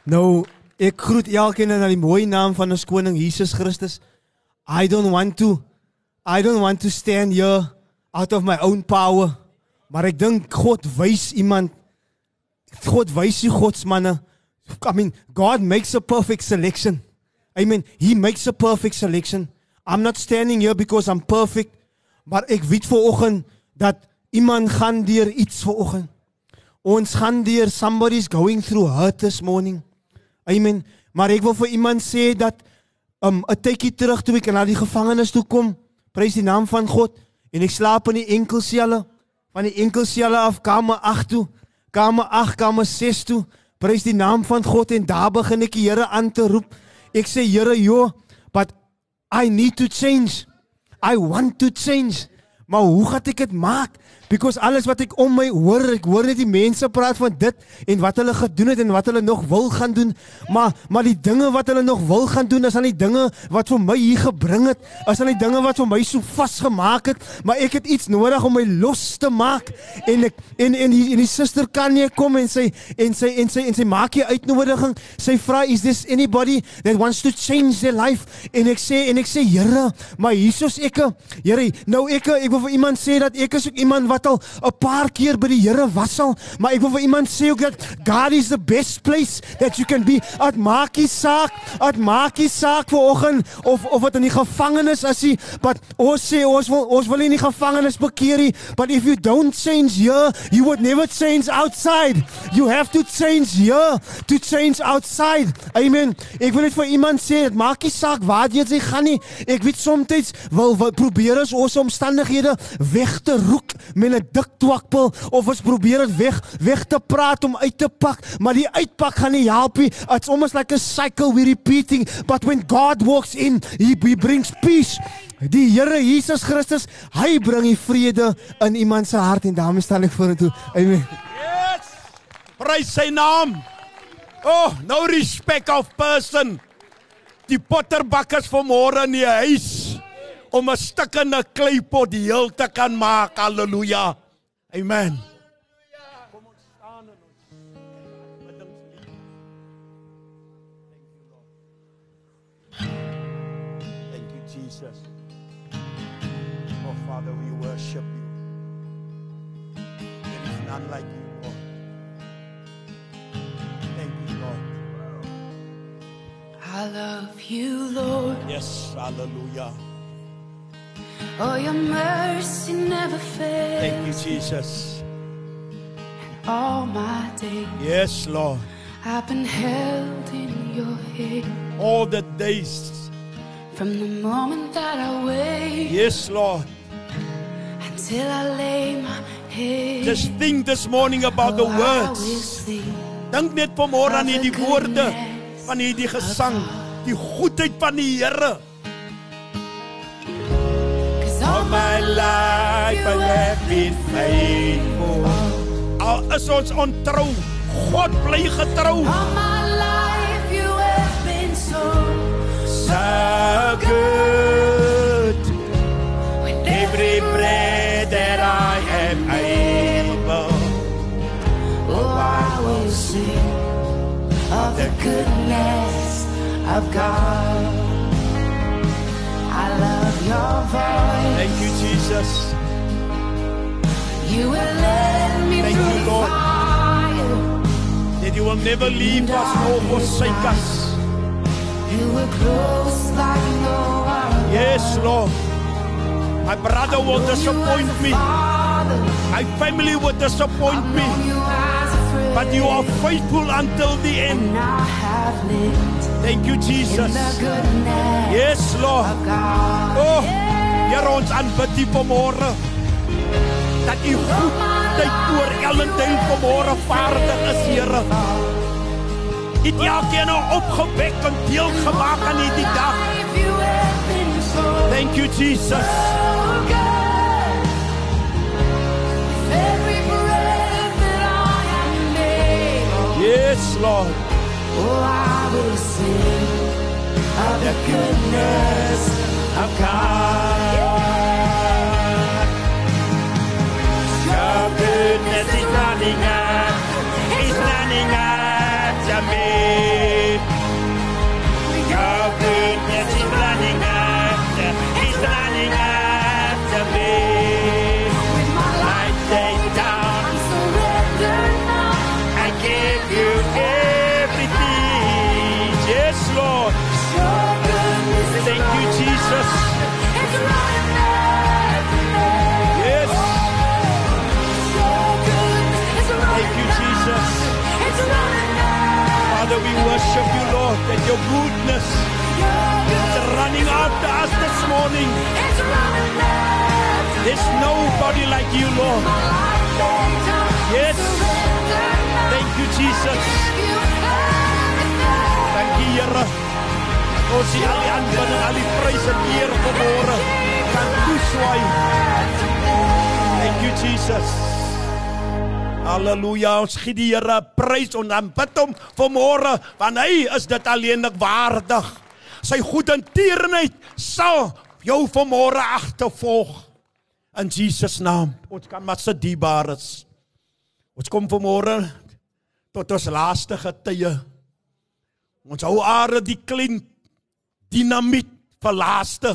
Speaker 4: Nou, ek groet elkeen in die mooi naam van ons koning Jesus Christus. I don't want to I don't want to stand here out of my own power. Maar ek dink God wys iemand God wys die godsmanne. I mean, God makes a perfect selection. I mean, he makes a perfect selection. I'm not standing here because I'm perfect, maar ek weet vooroggend dat iemand gaan deur iets vooroggend. Ons gaan deur somebody's going through hurt this morning. Amen. Maar ek wil vir iemand sê dat um 'n tydjie terug toe ek na die gevangenis toe kom, prys die naam van God en ek slaap in die enkelselle van die enkelselle af kamer 8 toe kamer 8 kamer 6 toe. Prys die naam van God en daar begin ek die Here aan te roep. Ek sê Here jo but i need to change. I want to change. Maar hoe gaan ek dit maak because alles wat ek om my hoor, ek hoor net die mense praat van dit en wat hulle gedoen het en wat hulle nog wil gaan doen. Maar maar die dinge wat hulle nog wil gaan doen, is aan die dinge wat vir my hier gebring het, is aan die dinge wat vir my so vasgemaak het, maar ek het iets nodig om my los te maak en ek en en die, en die suster kan nie kom en sy en sy en sy en sy maak jy uitnodiging. Sy vra is this anybody that wants to change their life? En ek sê en ek sê Here, maar hiersoos ek, Here, nou ek ek wil vir iemand sê dat ek is ook iemand wat al 'n paar keer by die Here was al, maar ek wil vir iemand sê ook dat God is the best place that you can be. At maak nie saak, at maak nie saak vanoggend of of wat in die gevangenis as jy, but ons sê ons wil ons wil nie in die gevangenis bekeer nie, but if you don't change here, you would never change outside. You have to change here to change outside. Amen. Ek wil net vir iemand sê, dit maak nie saak waar jy jy gaan nie. Ek weet soms wil, wil probeer ons ons omstandighede weg te roek met 'n dik twakpel of ons probeer dit weg weg te praat om uit te pak, maar die uitpak gaan nie help nie. It's almost like a cycle we repeating, but when God walks in, he, he brings peace. Die Here Jesus Christus, hy bring die vrede in iemand se hart en daarmee staan ek vorentoe. Amen.
Speaker 3: Yes! Prys sy naam. Oh, no respect of person. Die potterbakkers vanmôre in die huis om 'n stukkende kleipot heel te kan maak. Halleluja. Amen. Kom ons staan en ons biddingslied. Thank you Jesus. Oh Father, we worship you. There is none like you, Lord. Thank you, Lord.
Speaker 9: I love you, Lord.
Speaker 3: Yes, hallelujah.
Speaker 9: Oh, your mercy never
Speaker 3: Thank you,
Speaker 9: fails.
Speaker 3: Jesus.
Speaker 9: All my days,
Speaker 3: Yes, Lord.
Speaker 9: I've been held in your hand
Speaker 3: All the days.
Speaker 9: from the moment that I wake
Speaker 3: Yes, Lord.
Speaker 9: until I lay my head.
Speaker 3: Just think this morning about the
Speaker 9: Oh, will
Speaker 3: words. Dink net vanmôre aan hierdie woorde van hierdie gesang, die goedheid van die Here. My life I have been faithful. Al is ons ontrou, God bly getrou.
Speaker 9: All my life you have been so
Speaker 3: So good.
Speaker 9: with
Speaker 3: Every breath that I am able.
Speaker 9: Oh, I will sing of the goodness of God. Voice.
Speaker 3: Thank you, Jesus.
Speaker 9: You will let me
Speaker 3: Thank
Speaker 9: through
Speaker 3: you, Lord.
Speaker 9: fire.
Speaker 3: That you will never leave us nor forsake us.
Speaker 9: You were close like no other.
Speaker 3: Yes, Lord. My brother will disappoint me. My family will disappoint me. But you are faithful until the end. Thank you, Jesus. Yes, Lord. Oh, Here ons aanbid U vanmôre. Dat U goedheid oor Ellendale vanmôre vaardig is, Here. U het elkeen nou opgewek en deel gemaak aan hierdie dag. Thank you, Jesus. Yes, Lord.
Speaker 9: oh, I will sing of the goodness
Speaker 3: of God. Your goodness is running up, is running after me. Your goodness that your goodness is running after us this morning. There's nobody like you, Lord. Yes. Thank you, Jesus.
Speaker 9: Give you
Speaker 3: Here. Ons sien al die aanbidding, al die pryse eer vanmôre kan toeswaai. Thank you Jesus. Halleluja. Ons gee die Here prys en dan bid hom vanmôre want hy is dit alleenlik waardig. Sy goedertierenheid sal jou vanmôre agtervolg in Jesus naam. Ons kan maar se diebares. Ons kom vanmôre tot ons laaste getye. Ons hou are die klein dinamiet vir laaste.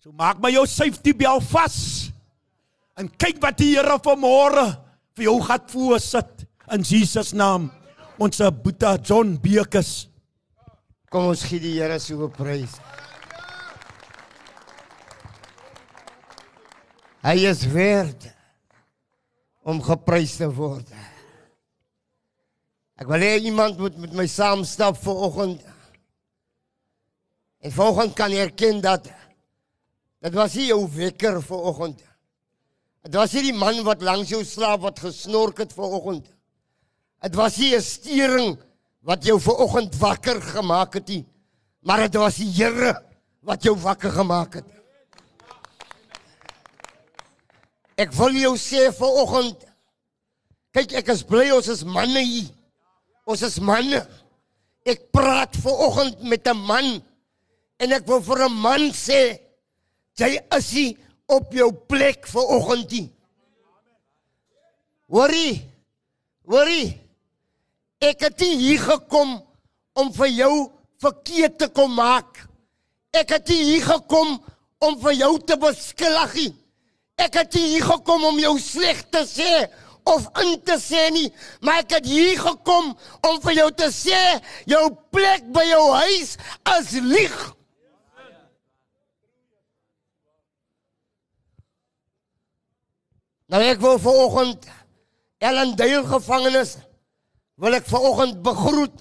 Speaker 3: So maak maar jou safety bel vas. En kyk wat die Here vanmôre vir jou gaan voorsit in Jesus naam. Ons Boeta John Bekes.
Speaker 10: Kom ons gee die Here so 'n prys. Hy is werd om geprys te word. Ek wil hê iemand moet met my saam stap vir oggend. En vanoggend kan erken dat dit was nie jou wekker vir oggend. Dit was nie die man wat langs jou slaap wat gesnork het vir oggend. Dit was nie 'n stering wat jou ver oggend wakker gemaak het nie, maar dit was die Here wat jou wakker gemaak het. Ek wil jou sê ver oggend kyk ek is bly ons is manne hier. Ons is manne. Ek praat ver oggend met 'n man en ek wil vir 'n man sê jy is nie op jou plek vir oggend nie. Worry. Worry. Ek het hier gekom om vir jou verkeerd te kom maak. Ek het hier gekom om vir jou te beskuldig. Ek het hier gekom om jou sleg te sê of in te sê nie, maar ek het hier gekom om vir jou te sê jou plek by jou huis is lieg. Nou ek wil vanoggend Ellen Dale gevangenes wil ek vanoggend begroet.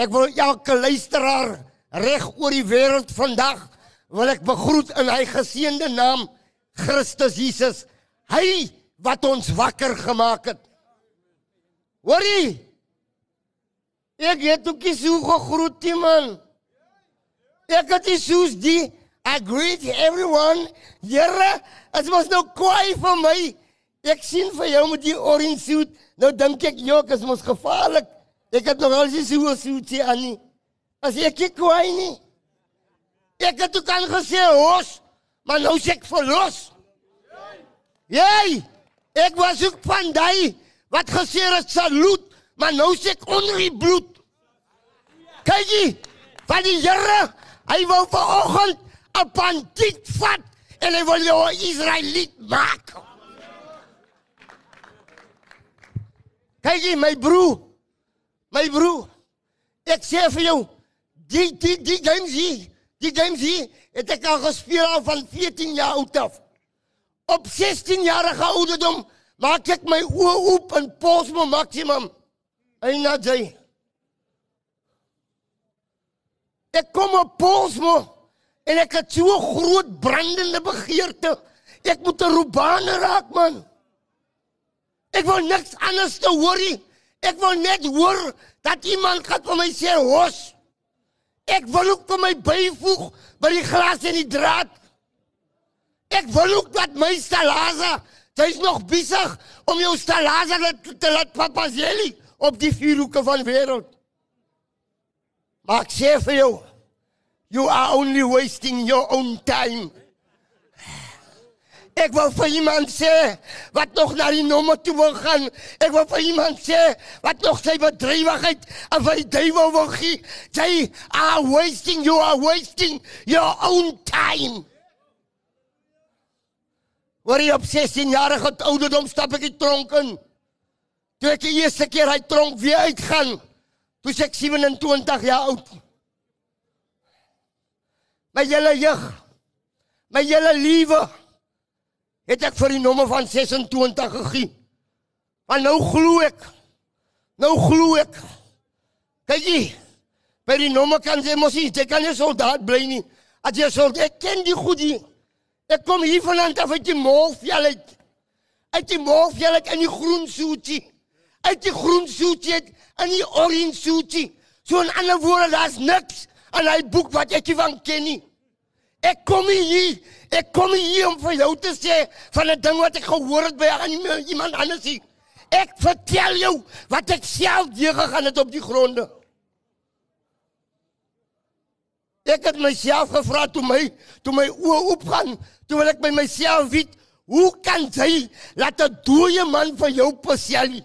Speaker 10: Ek wil elke luisteraar reg oor die wêreld vandag wil ek begroet in hy geseënde naam Christus Jesus. Hy wat ons wakker gemaak het. Hoorie? Ek het ook nie so gegroet nie man. Ek het nie soos die I greet everyone. Here, dit was nou kwaai vir my. Ek sien vir jou met die orange suit. Nou dink ek, "Jok, is mos gevaarlik." Ek het nog al sy so suit aan nie. As ek nie kwaai nie. Ek het ook aan gesê, "Hos," maar nou sê ek verlos. Jy, ek was ook van daai wat gesê het salut, maar nou sê ek onder die bloed. Kyk jy, van die Here, hy wou vanoggend 'n bandiet vat en hy wil jou 'n Israeliet maak. Kyk jy my broer. My broer. Ek sê vir jou, die die die games hier, die games hier, het ek al gespeel al van 14 jaar oud af. Op 16 jarige ouderdom maak ek my oë oop en pos my maksimum. Eina jy. Ek kom op pos my en ek het so 'n groot brandende begeerte. Ek moet 'n robane raak man. Ek wil niks anders te hoor nie. Ek wil net hoor dat iemand gaan vir my sê hos. Ek wil ook vir my byvoeg by die glas en die draad. Ek wil ook dat my stalaza, jy's nog besig om jou stalaza te, te laat papaseli op die vuurhoeke van wêreld. Maar ek sê vir jou, you are only wasting your own time. Ek wil vir iemand sê wat nog na die nommer toe wil gaan. Ek wil vir iemand sê wat nog sy bedrywigheid vir die duiwel wil gee. Jy are wasting, you are wasting your own time. Waar jy op 16 jarige ouderdom stap ek die tronk in. Toe ek die eerste keer hy tronk weer uitgaan. Toe ek 27 jaar oud. My hele jeug. My hele lewe het ek vir die nommer van 26 gegee. Maar nou glo ek. Nou glo ek. Kyk jy. By die nommer kan jy mos nie, jy kan nie soldaat bly nie. As jy soldaat, ek ken die goed hier. Ek kom hier vanaand af uit die Molveld uit. Uit die Molveld uit in die groen soetjie. Uit die groen soetjie in die oranje soetjie. So 'n ander woord, daar's niks aan hy boek wat ek nie van ken nie. Ek kom hier, ek kom hier om vir jou te sê van 'n ding wat ek gehoor het by aan iemand anders nie. Ek vertel jou wat ek self deur gegaan het op die gronde. Ek het myself gevra toe my toe my oë oopgaan, toe wil ek by myself weet, hoe kan jy laat 'n dooie man van jou passelie?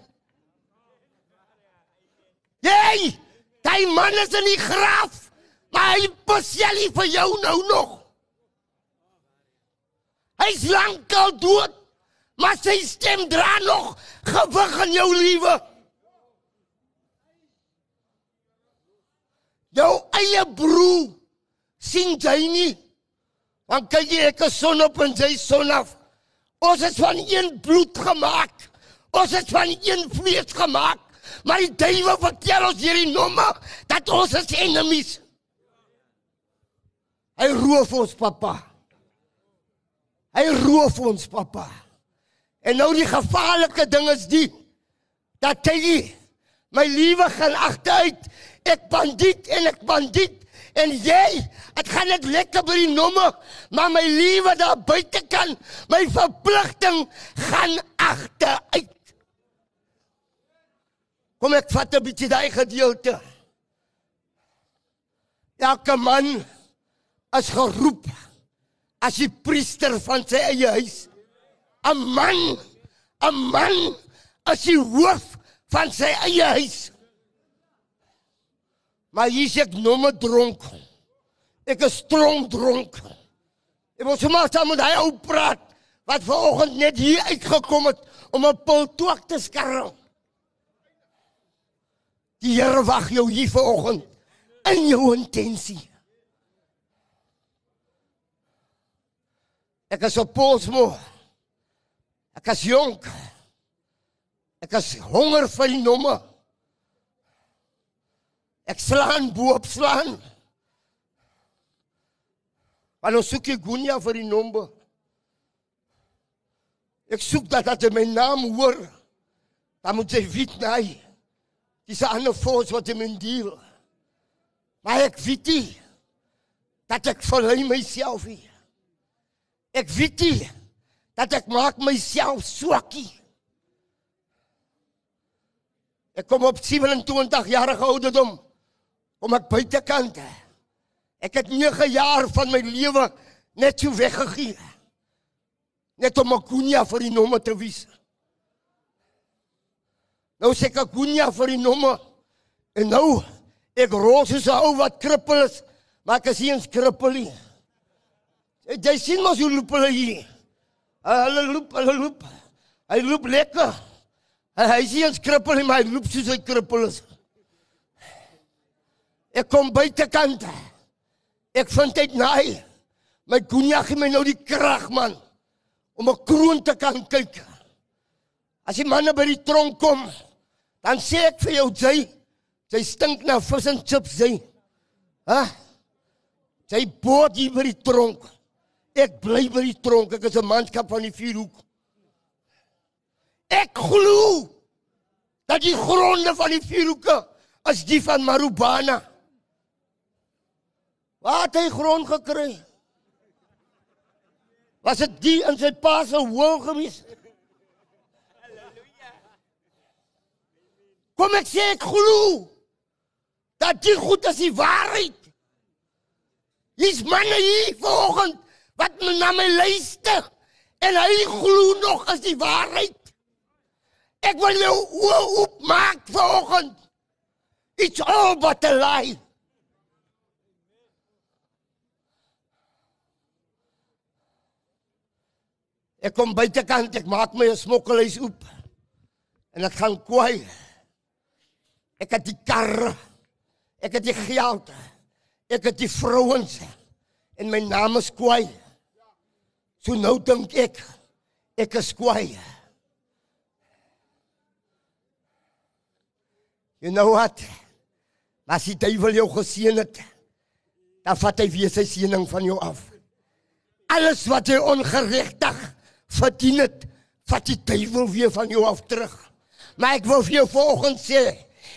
Speaker 10: Jy, daai man is in die graf, hy passelie vir jou nou nog. Hy's lankal dood, maar sy stem dra nog gewig in jou liewe. Jou eie broer sien jy nie? Want kyk jy ek is son op en jy son af. Ons is van een bloed gemaak. Ons is van een vlees gemaak. Maar die duiwel vertel ons hierdie nommer dat ons is enemies. Hy roof ons pappa. Hy roof ons pappa. En nou die gevaarlike ding is die dat hy my liewe gaan agteruit. Ek bandiet en ek bandiet en jy, dit gaan net lekker by die nommer, maar my liewe daar buite kan, my verpligting gaan agteruit. Kom ek vat 'n bietjie daai gedeelte. Elke man is geroep as die priester van sy eie huis. 'n Man, 'n man is die hoof van sy eie huis. Maar hier is ek nomme dronk. Ek is strong dronk. Ek moet sommer saam met hy ou praat wat vanoggend net hier uitgekom het om 'n pil toek te skarrel. Die Here wag jou hier vanoggend in jou intensie. Ek is op Polsmo. Ek is jonk. Ek is honger vir die nomme. Ek slaan bo op slaan. Want ons soek Gunya vir die nommer. Ek soek dat dat my naam hoor. Dan moet jy weet nee. Dis 'n ander force wat in deel. Maar ek weet nie dat ek verlei myself nie. Ek weet nie dat ek maak myself swakkie. Ek kom op 27 jarige ouderdom kom ek buitekant. Ek het 9 jaar van my lewe net so weggegee. Net om 'n kunia vir die nommer te wys. Nou sê ek kunia vir die nommer. En nou ek roos is 'n ou wat krippel is, maar ek is nie 'n krippel nie. Jy sien mos hoe loop hulle hier. Hulle loop, hulle loop. Hy loop lekker. Hy sien ons krippel maar hy loop soos hy krippel is. Ek kom buitekant. Ek vind dit naai. My Gunya gee my nou die krag man om 'n kroon te kan kyk. As die manne by die tronk kom, dan sê ek vir jou, jy, jy stink na vis en chips, jy. Hæ? Jy boot hier by die tronk. Ek bly by die tronk. Ek is 'n manskap van die vierhoek. Ek glo dat die gronde van die vierhoeke is die van Marubana. Waar het hy grond gekry? Was dit die in sy pa se hoël gewees? Halleluja. Kom ek sê ek glo dat dit goed is die waarheid. Hier's manne hier vanoggend wat na my luister en hy glo nog as die waarheid. Ek wil jou oopmaak vanoggend. It's all but a lie. Ek kom buitekant, ek maak my 'n smokkelhuis oop. En ek gaan kwaai. Ek het die kar. Ek het die geld. Ek het die vrouens. En my naam is kwaai. So nou dink ek ek is kwaai. You know what? As die duiwel jou geseën het, dan vat hy weer sy seëning van jou af. Alles wat jy ongeregtig verdien het, vat die duiwel weer van jou af terug. Maar ek wil vir jou vanoggend sê,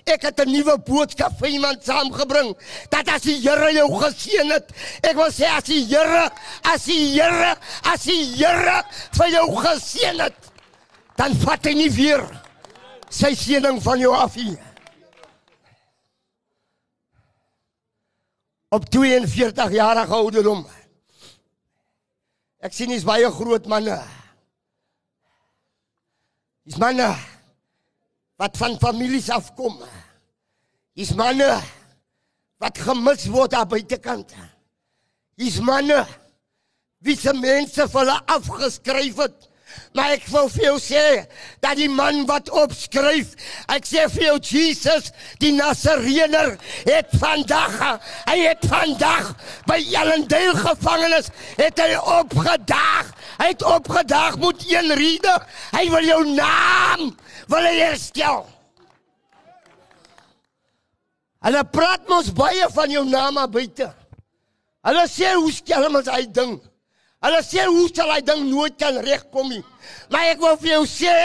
Speaker 10: Ek het 'n nuwe boodskap vir iemand saamgebring. Dat as die Here jou geseën het, ek wil sê as die Here, as die Here, as die Here vir jou geseën het, dan vat hy nie weer sy seëning van jou af nie. Op 42 jarige ouderdom. Ek sien dis baie groot manne. Dis manne wat van families afkom. Dis manne wat gemis word aan buitekant. Dis manne wie se mense vir hulle afgeskryf het. Maar ek wil vir jou sê dat die man wat opskryf, ek sê vir jou Jesus, die Nasareëner het vandag, hy het vandag by Ellendale gevangenes, het hy opgedaag. Hy het opgedaag met een rede. Hy wil jou naam wil hy herstel. Hulle praat mos baie van jou naam buite. Hulle sê hoe skelm is hy ding. Hulle sê hoe sal hy ding nooit kan regkom nie. Maar ek wil vir jou sê,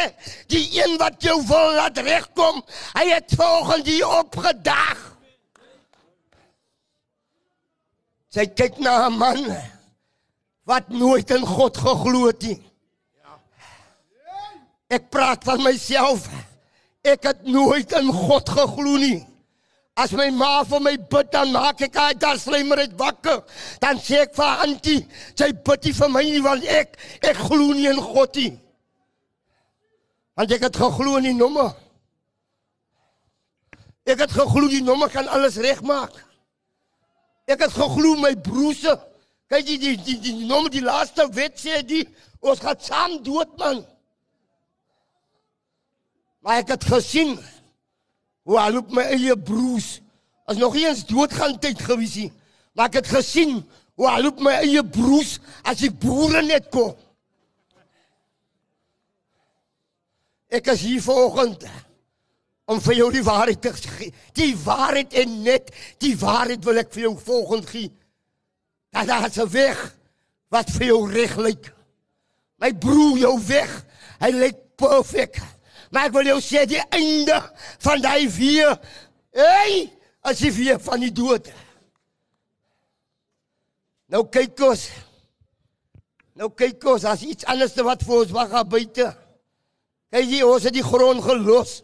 Speaker 10: die een wat jou wil laat regkom, hy het volgens die opgedag. Sy kyk na 'n man wat nooit in God geglo het nie. Ek praat van myself. Ek het nooit in God geglo nie. As my ma vir my bid dan maak ek hy daar slimmer uit wakker. Dan sê ek vir antie, sy bid vir my nie want ek ek glo nie in God nie. Want ek het geglo in die nommer. Ek het geglo die nommer kan alles regmaak. Ek het geglo my broerse. Kyk jy die die die, die nommer die laaste wet sê die ons gaan saam dood man. Maar ek het gesien hoe hy loop my eie broers. As nog eens doodgaan tyd gewees nie. Maar ek het gesien hoe hy loop my eie broers as die boere net kom. Ek is hier vanoggend om vir jou die waarheid te gee. Die waarheid en net die waarheid wil ek vir jou volgend gee. Dat daar 'n weg wat vir jou reg lyk. My broer, jou weg, hy lyk perfek. Maar ek wil jou sê die einde van daai weer, hey, as jy weer van die dood. Nou kyk ons. Nou kyk ons as iets anders wat vir ons wag daar buite. Kyk jy, ons het die grond gelos.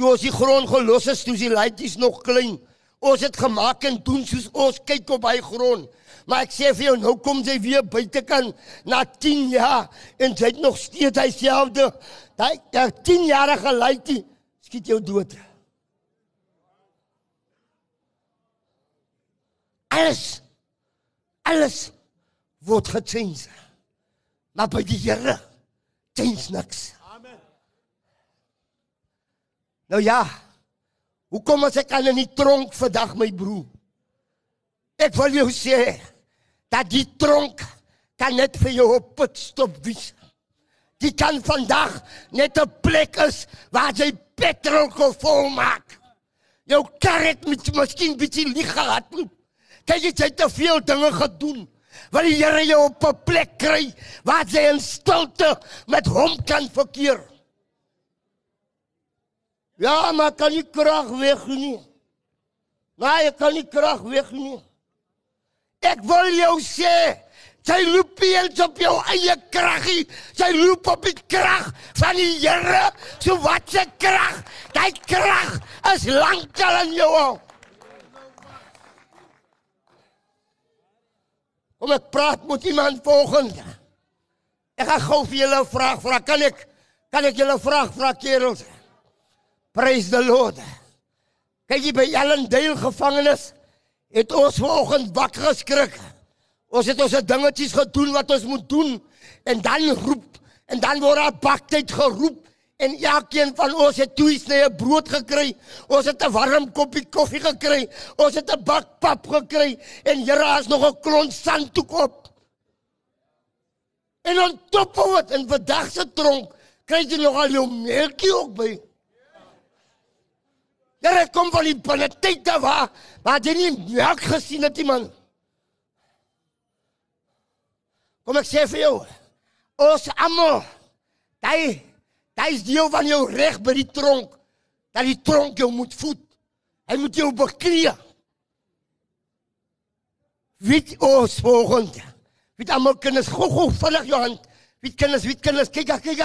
Speaker 10: Toe ons die grond gelos het, toe die laaitjies nog klein. Ons het gemaak en doen soos ons kyk op hy grond. Maar ek sê vir jou, nou kom sy weer buitekant na 10 jaar en sy het nog steeds dieselfde. Daai ja, 10 jarige laaitjie skiet jou dood. Alles alles word gechange. Maar by die Here change niks. Nou ja. Hoekom as ek aan in die tronk vandag my broer? Ek wil jou sê dat die tronk kan net vir jou op put stop wees. Die kan vandag net 'n plek is waar jy petrol kan volmaak. Jou kar het met miskien bietjie lieg gehad. Kyk jy het te veel dinge gedoen. Wil die Here jou op 'n plek kry waar jy in stilte met hom kan verkeer. Ja, maar kan nie krag weg nie. Nee, ek kan nie krag weg nie. Ek wil jou sê, jy loop eens op jou eie kraggie. Jy loop op die krag van die Here. So wat se krag? Daai krag is lankal in jou. Kom ek praat met iemand volgende. Ek gaan gou vir julle 'n vraag vra. Kan ek kan ek julle 'n vraag vra kerels? Praise the Lord. Kyk jy by Ellendale gevangenis het ons vanoggend wakker geskrik. Ons het ons dingetjies gedoen wat ons moet doen en dan roep en dan word daar baktyd geroep en elkeen van ons het twee snye brood gekry. Ons het 'n warm koppie koffie gekry. Ons het 'n bak pap gekry en Here is nog 'n klont sand toe op. En dan top wat in vandag se tronk kry jy nog al jou melkie ook by. Here kom van die politiek daar waar waar jy nie melk gesien het nie man. Kom ek sê vir jou. Ons almal. Daai daai is deel van jou reg by die tronk. dat die tronk jou moet voed. Hy moet jou bekleë. Wie ons volgend. Wie almal kinders gou gou vinnig jou hand. Wie kinders, wie kinders, kyk kyk.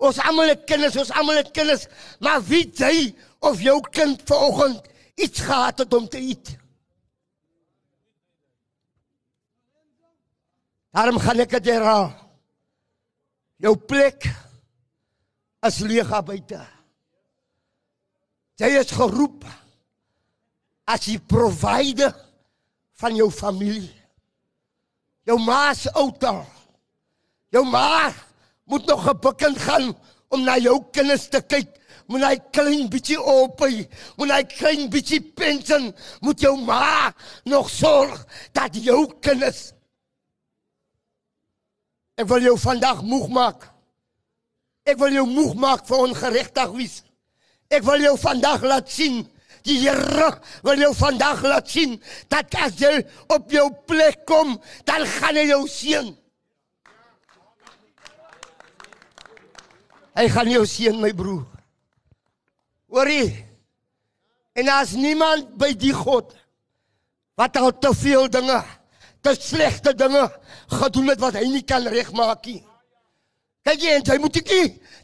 Speaker 10: Ons almal het kinders, ons almal het kinders, maar wie jy of jou kind vanoggend iets gehad het om te eet. Daarom gaan ek dit herhaal. Jou plek is leeg buite. Jy is geroep as die provider van jou familie. Jou ma se ouer. Jou ma moet nog gebukkend gaan om na jou kinders te kyk. Moet hy klein bietjie op hy, moet hy klein bietjie pension, moet jou ma nog sorg dat jou kinders Ek wil jou vandag moeg maak. Ek wil jou moeg maak vir ongeregtig wees. Ek wil jou vandag laat sien Die Here wil jou vandag laat sien dat as jy op jou plek kom, dan gaan hy jou seën. Hy gaan jou seën my broer. Hoorie. En as niemand by die God wat al te veel dinge, te slegte dinge gedoen het wat hy nie kan regmaak nie. Kyk jy, jy moet ek,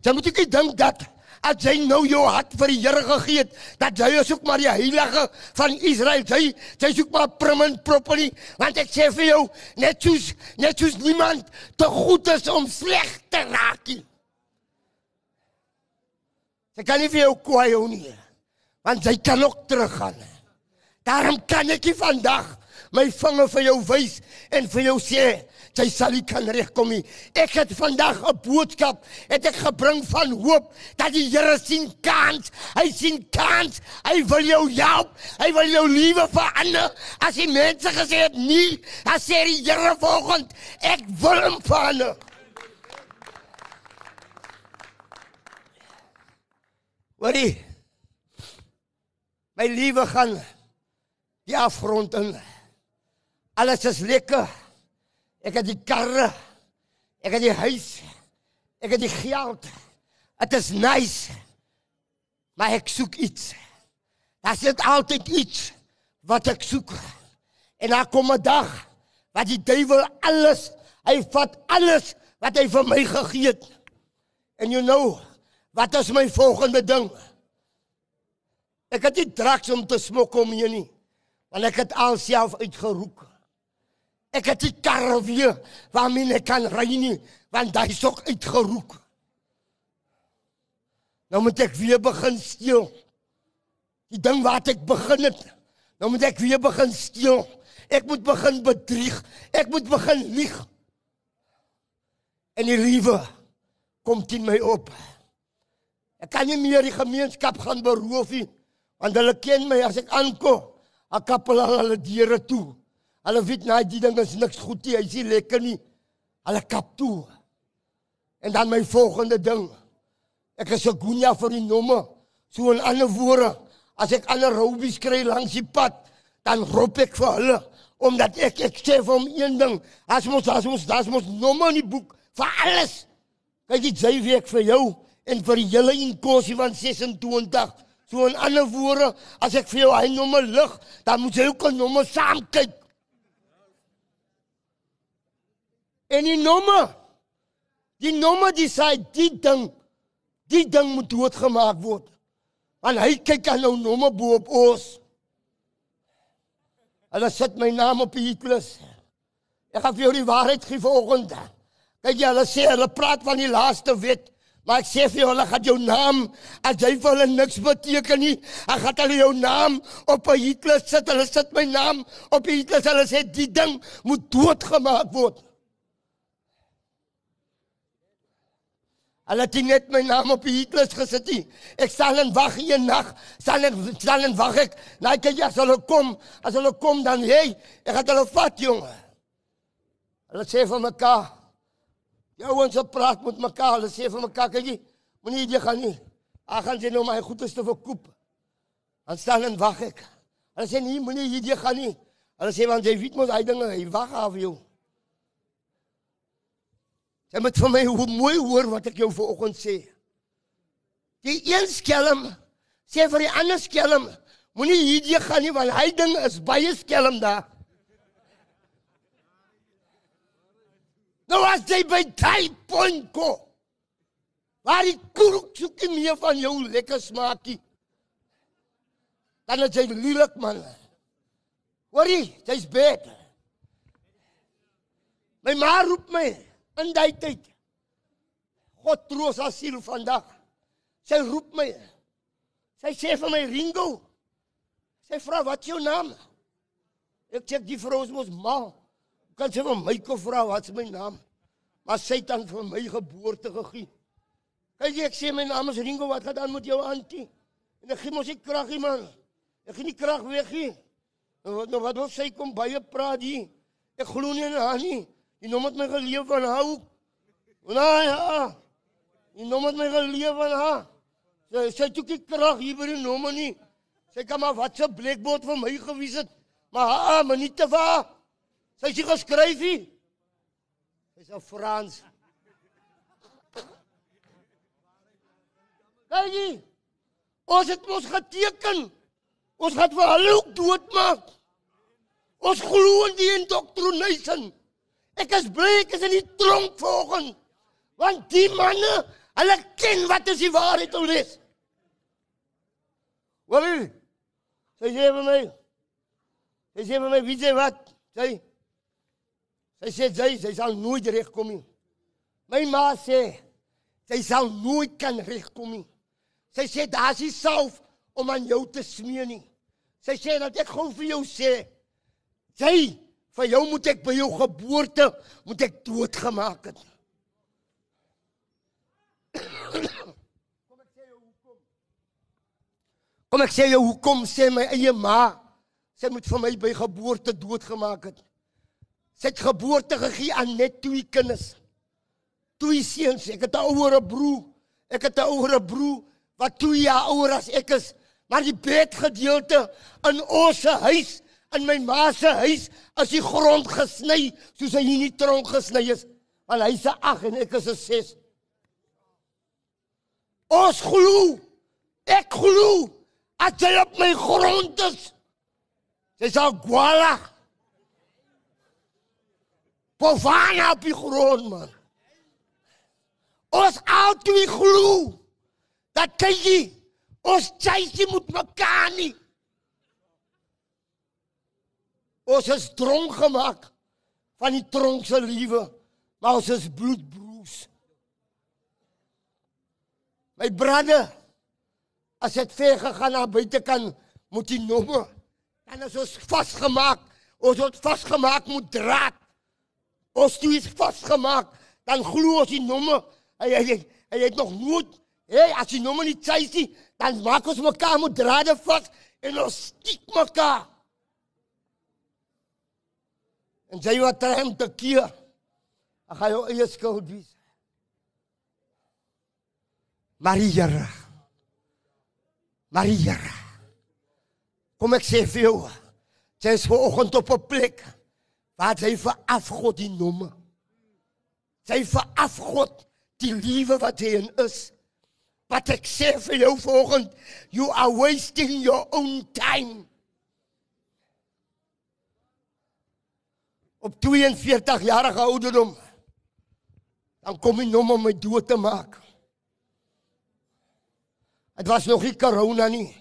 Speaker 10: jy moet ek dink dat as jy nou jou hart vir die Here gegee het, dat jy soek maar die heilige van Israel, jy jy soek maar prim en properly, want ek sê vir jou, net soos net soos niemand te goed is om sleg te raak nie. Sy kan nie vir jou kwaai hou nie. Want jy kan ook teruggaan. Daarom kan ek nie vandag my vinger vir jou wys en vir jou sê jy sal nie kan regkom nie. Ek het vandag 'n boodskap het ek gebring van hoop dat die Here sien kans. Hy sien kans. Hy wil jou help. Hy wil jou lewe verander. As die mense gesê het nie, dan sê die Here volgend ek wil hom verander. Hoorie. My liewe gaan die afgrond in. Alles is lekker. Ek het die karre. Ek het die huis. Ek het die geld. Dit is nice. Maar ek soek iets. Daar sit altyd iets wat ek soek. En daar kom 'n dag wat die duiwel alles, hy vat alles wat hy vir my gegee het. And you know, wat is my volgende ding? Ek het nie draks om te smokkel om hier nie. Want ek het alself uitgeroek. Ek het die karre weer waarmee ek kan ry nie, want daai is ook uitgeroek. Nou moet ek weer begin steel. Die ding wat ek begin het, nou moet ek weer begin steel. Ek moet begin bedrieg. Ek moet begin lieg. En die liewe kom teen my op. Ek kan nie meer die gemeenskap gaan beroof nie, want hulle ken my as ek aankom. Ek kappel al hulle deure toe. Hulle weet nou die ding is niks goed nie, hy's nie lekker nie. Hulle kap toe. En dan my volgende ding. Ek is 'n goeie vir die nomme. So in ander woorde, as ek ander roubies kry langs die pad, dan roep ek vir hulle omdat ek ek sê vir hom een ding, as ons as ons das mos nomme in die boek vir alles. Kyk jy jy werk vir jou en vir die hele inkosie van 26. So in ander woorde, as ek vir jou hy nommer lig, dan moet jy ook 'n nommer saam kyk. En die nommer die nommer die sê die ding die ding moet doodgemaak word. Want hy kyk aan nou nommer bo op ons. Hulle sit my naam op die hitlys. Ek gaan vir jou die waarheid gee vanoggend. Kyk jy, hulle sê hulle praat van die laaste wet. Maar ek sê vir jou, hulle gaan jou naam as jy vir hulle niks beteken nie. Ek gaan hulle jou naam op 'n hitlys sit. Hulle sit my naam op die hitlys. Hulle sê die ding moet doodgemaak word. Hulle het net my naam op die hitlys gesit. nie. Ek sal en wag hier nag. Sal en sal en wag ek. Nou kyk jy as hulle kom, as hulle kom dan hey, ek gaan hulle vat jonge. Hulle sê vir mekaar. Jou ons praat met mekaar. Hulle sê vir mekaar kyk jy, moenie jy gaan nie. Ag gaan jy nou my goedes te verkoop. Dan staan en wag ek. Hulle sê nee, moenie jy gaan nie. Hulle sê want jy weet mos hy dinge, hy wag af jou. Jy moet vir my hoe mooi hoor wat ek jou vanoggend sê. Die een skelm Sê vir die ander skelm, moenie hierdie gaan nie want hy ding is baie skelm daar. Nou as jy by Thai Point kom. Waar die koek soek nie meer van jou lekker smaakie. Dan is jy lelik man. Hoorie, jy's bad. My ma roep my in daai tyd. God troos haar siel vandag. Sy roep my. Sy sê vir my Ringo. Sy vra wat jou naam? Ek sê die vrou is mos ma. Kan sy vir my vra wat is my naam? Maar sy het dan vir my geboorte gegee. Kyk ek sê my naam is Ringo, wat gaan dan met jou antie? En ek gee mos ek krag hier man. Ek gee nie krag weg nie. Nou wat nou wat wil sy kom baie praat hier? Ek glo nie aan haar nie. Die nom het my geleef van hou. Nee, ja. Die nom het my geleef van haar. Sy sy toe ek krag hier by die nomme nie. Sy kan maar wat 'n blackboard vir my gewys het. Maar ha, maar nie te va. Sy het geskryf hier. Sy's 'n Frans. Kyk. Ons het mos geteken. Ons gaan vir hulle ook doodmaak. Ons glo in die indoctrination. Ek is bly ek is in die tronk vanoggend. Want die manne, hulle ken wat is die waarheid om is. Wat? Sy sê vir my. Sê vir my, wie sê wat? Sy Sy sê sy sy sal nooit regkom nie. My ma sê sy sal nooit kan regkom nie. Sy sê daar's nie salf om aan jou te smee nie. Sy sê dat ek gou vir jou sê. Sy vir jou moet ek by jou geboorte moet ek doodgemaak het. Kom ek sê jou hoekom? Kom ek sê jou hoekom sê my eie ma sy moet vir my by geboorte doodgemaak het. Sy het geboorte gegee aan net twee kinders. Twee seuns. Ek het 'n ouer broer. Ek het 'n ouer broer wat 2 jaar ouer as ek is. Maar die bedgedeelte in ons huis, in my ma se huis, is die grond gesny soos hy nie tronk gesny is. Want hy's 'n 8 en ek is 'n 6. Ons glo. Ek glo. As jy op my grond is, jy sal gwala. Bovana op die grond man. Ons altyd glo dat jy ons tydjie moet mekaar nie. Ons is dronk gemaak van die tronk se liewe, maar ons is bloedbroers. My broeder, as dit ver gegaan na buitekant moet jy nomme. Dan is ons vasgemaak. Ons word vasgemaak met draad. Ons toe is vasgemaak, dan glo ons die nomme. Hy hy hy het nog nooit, hey, as die nomme nie tyd is, dan maak ons mekaar met drade vas en ons stiek mekaar. En jy wat hom te keer. Ag hy eie skuld wees. Maria. Maria. Kom ek sê vir jou. Jy is vanoggend op 'n plek wat hy vir afgod die nomme. Sy vir afgod die liewe wat hy in is. Wat ek sê vir jou vanoggend, you are wasting your own time. Op 42 jarige ouderdom dan kom hy nom om my dood te maak. Dit was nog nie corona nie.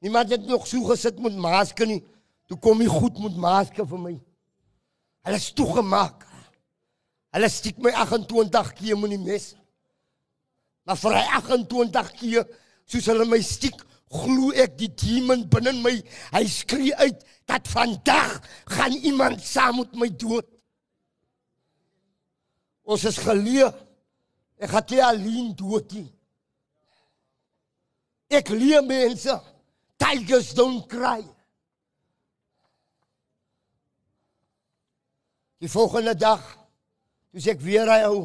Speaker 10: Niemand het nog so gesit met masker nie. Toe kom hy goed met masker vir my. Hulle is toegemaak. Hulle stiek my 28 keer met die mes. Maar vir hy 28 keer soos hulle my stiek, glo ek die demon binne my. Hy skree uit dat vandag gaan iemand saam met my dood. Ons is geleë. Ek gaan nie alleen dood nie. Ek leer mense. Tigers don't cry. Die volgende dag, toe ek weer hy ou,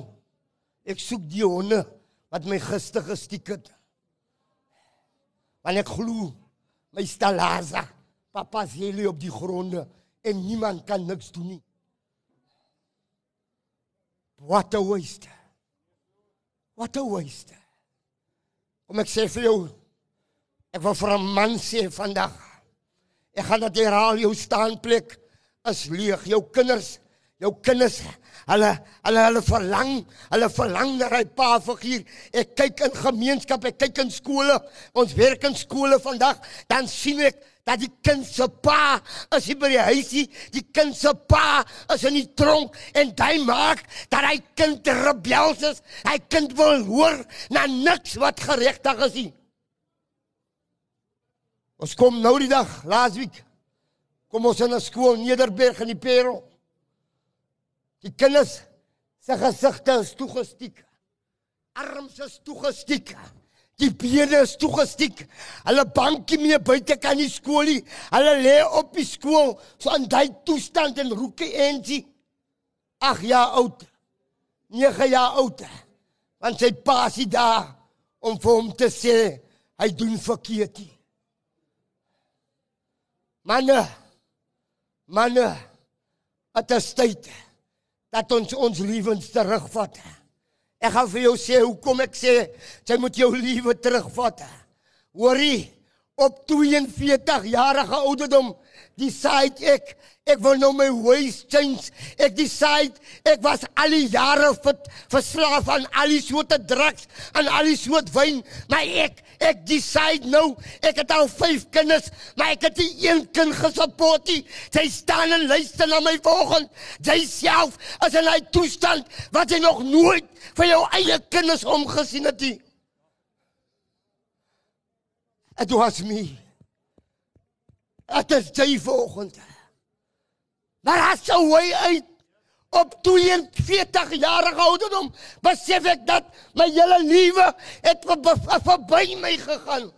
Speaker 10: ek soek die honde wat my gister gestiek het. Want ek glo my stalaza, papa se lê op die gronde en niemand kan niks doen nie. What a waste. What a waste. Kom ek sê vir jou, Ek wil vir 'n man sê vandag. Ek gaan dit herhaal, jou staanplek is leeg. Jou kinders, jou kinders, hulle hulle hulle verlang, hulle verlang na hy pa figuur. Ek kyk in gemeenskap, ek kyk in skole. Ons werk in skole vandag, dan sien ek dat die kind se pa is hier by die huisie, die kind se pa is in die tronk en hy maak dat hy kind rebels is. Hy kind wil hoor na niks wat geregtig is nie. Ons kom nou die dag, laasweek. Kom ons in 'n skool Nederberg in die Parel. Die kinders se gesigte is toegestiek. Arms is toegestiek. Die bene is toegestiek. Hulle bankie meer buite kan nie skool nie. Hulle lê op die skool so in daai toestand en roeke ensie. 8 jaar oud. 9 jaar oud. Want sy pa is daar om vir hom te sê hy doen verkeerd. Manne, manne, dit is tyd dat ons ons lewens terugvat. Ek gaan vir jou sê hoekom ek sê jy moet jou lewe terugvat. Hoorie, op 42 jarige ouderdom decide ek ek wil nou my ways change. Ek decide ek was al die jare ver, verslaaf aan al die soorte drugs en al die soort wyn, maar ek ek decide nou ek het al 5 kinders, maar ek het nie een kind gesupport nie. Sy staan en luister na my volgende. Sy self is in 'n toestand wat jy nog nooit vir jou eie kinders omgesien het nie. It was me. Dit is jy vanoggend. Maar as jy wy uit op 42 jarige ouderdom, besef ek dat my hele lewe het verby my gegaan.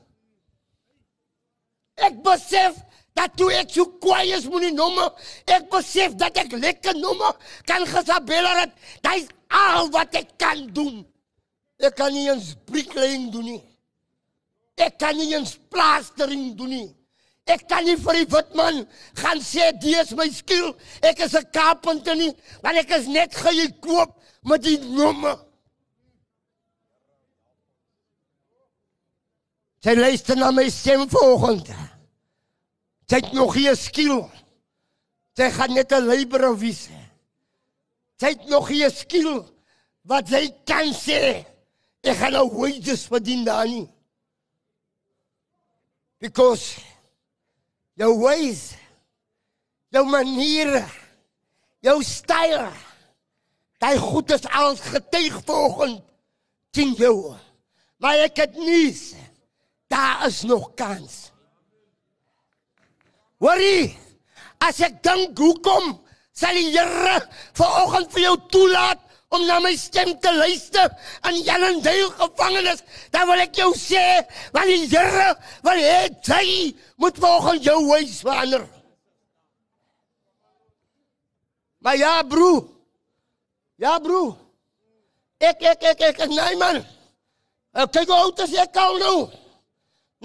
Speaker 10: Ek besef dat toe ek so kwaai is moenie nomme, ek besef dat ek lekker nomme kan gesabella het. Dit is al wat ek kan doen. Ek kan nie eens bricklaying doen nie. Ek kan nie eens plastering doen nie. Ek kan nie vir die witman gaan sê dis my skill. Ek is 'n carpenter nie, want ek is net gekoop met die nomme. Sy luister na my stem vanoggend. Sy het nog hier skill. Sy gaan net 'n laborer wees. Sy het nog hier skill wat sy kan sê. Ek gaan nou wages verdien daar nie. Because jou ways, jou maniere, jou styl, daai goed is al getuig vanoggend teen jou. Maar ek het nuus. Daar is nog kans. Worry. As ek dink hoekom sal die Here vanoggend vir jou toelaat om na my stem te luister in Jellendale gevangenis, dan wil ek jou sê, want die Here wil hê jy moet volgens jou wys verander. Maar ja, bro. Ja, bro. Ek ek ek ek, ek nee man. Ek kyk hoe oud is ek al nou.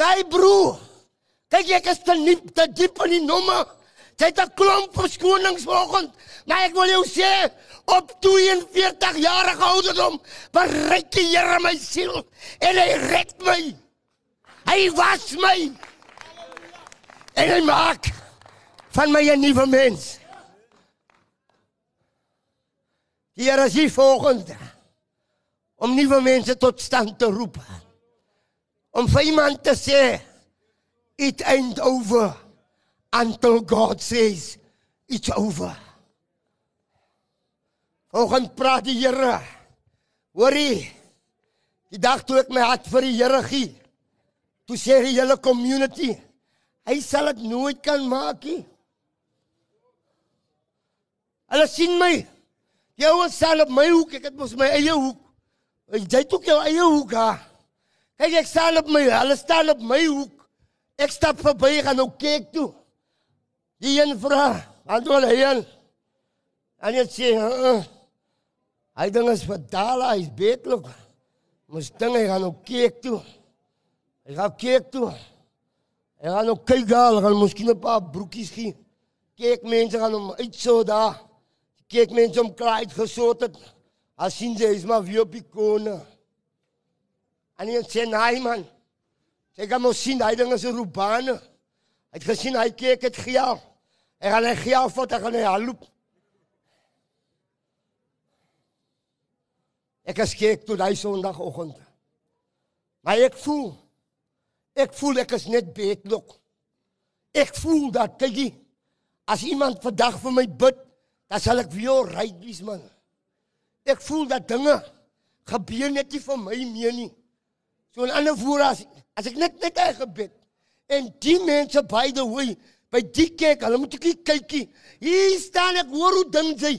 Speaker 10: Nee, bro. Kyk ek is te diep, te diep in die nomme. Jy het 'n klomp verskonings vanoggend, maar ek wil jou sê, op 42 jarige ouderdom bereik die Here my siel en hy red my. Hy was my. En hy maak van my 'n nuwe mens. Die Here is hier volgende om nuwe mense tot stand te roep. Om vir iemand te sê it ain't over until God says it's over. Vanoggend praat die Here. Hoorie. Die dag toe ek my hart vir die Here gee, toe sê die hele community, hy sal dit nooit kan maak nie. Hulle sien my. Die ouens sal op my hoek, ek het mos my eie hoek. Jy het ook jou eie hoek ha. Kyk ek staan op my, hulle staan op my hoek. Ek stap verby gaan nou kyk toe. Die een vra, antwoord hy een. En hy sê, uh, hy ding is verdaal, hy is betelik. Moes ding, hy gaan nou kyk toe. Hy gaan kyk toe. Hy gaan nou kyk hy gaan miskien een paar broekies gee. Kyk mense gaan hom uit so daar. Kyk mense om klaar uitgesoot het. As sien sy, hy is maar weer op die kone. En hy sê, nee man, Kyk hom sien hy ding is 'n robane. Hy het gesien hy kyk het gejaag. Hy gaan hy gejaag vat, hy gaan hy haloop. Ek is kyk toe daai Sondagoggend. Maar ek voel ek voel ek is net bedlok. Ek voel dat kykie as iemand vandag vir my bid, dan sal ek weer reg wees man. Ek voel dat dinge gebeur net nie vir my meer nie. So 'n ander woord as as ek net net hy gebid en die mense by the way by die kerk, hulle moet ek kykie. Hier staan ek hoor hoe ding sy.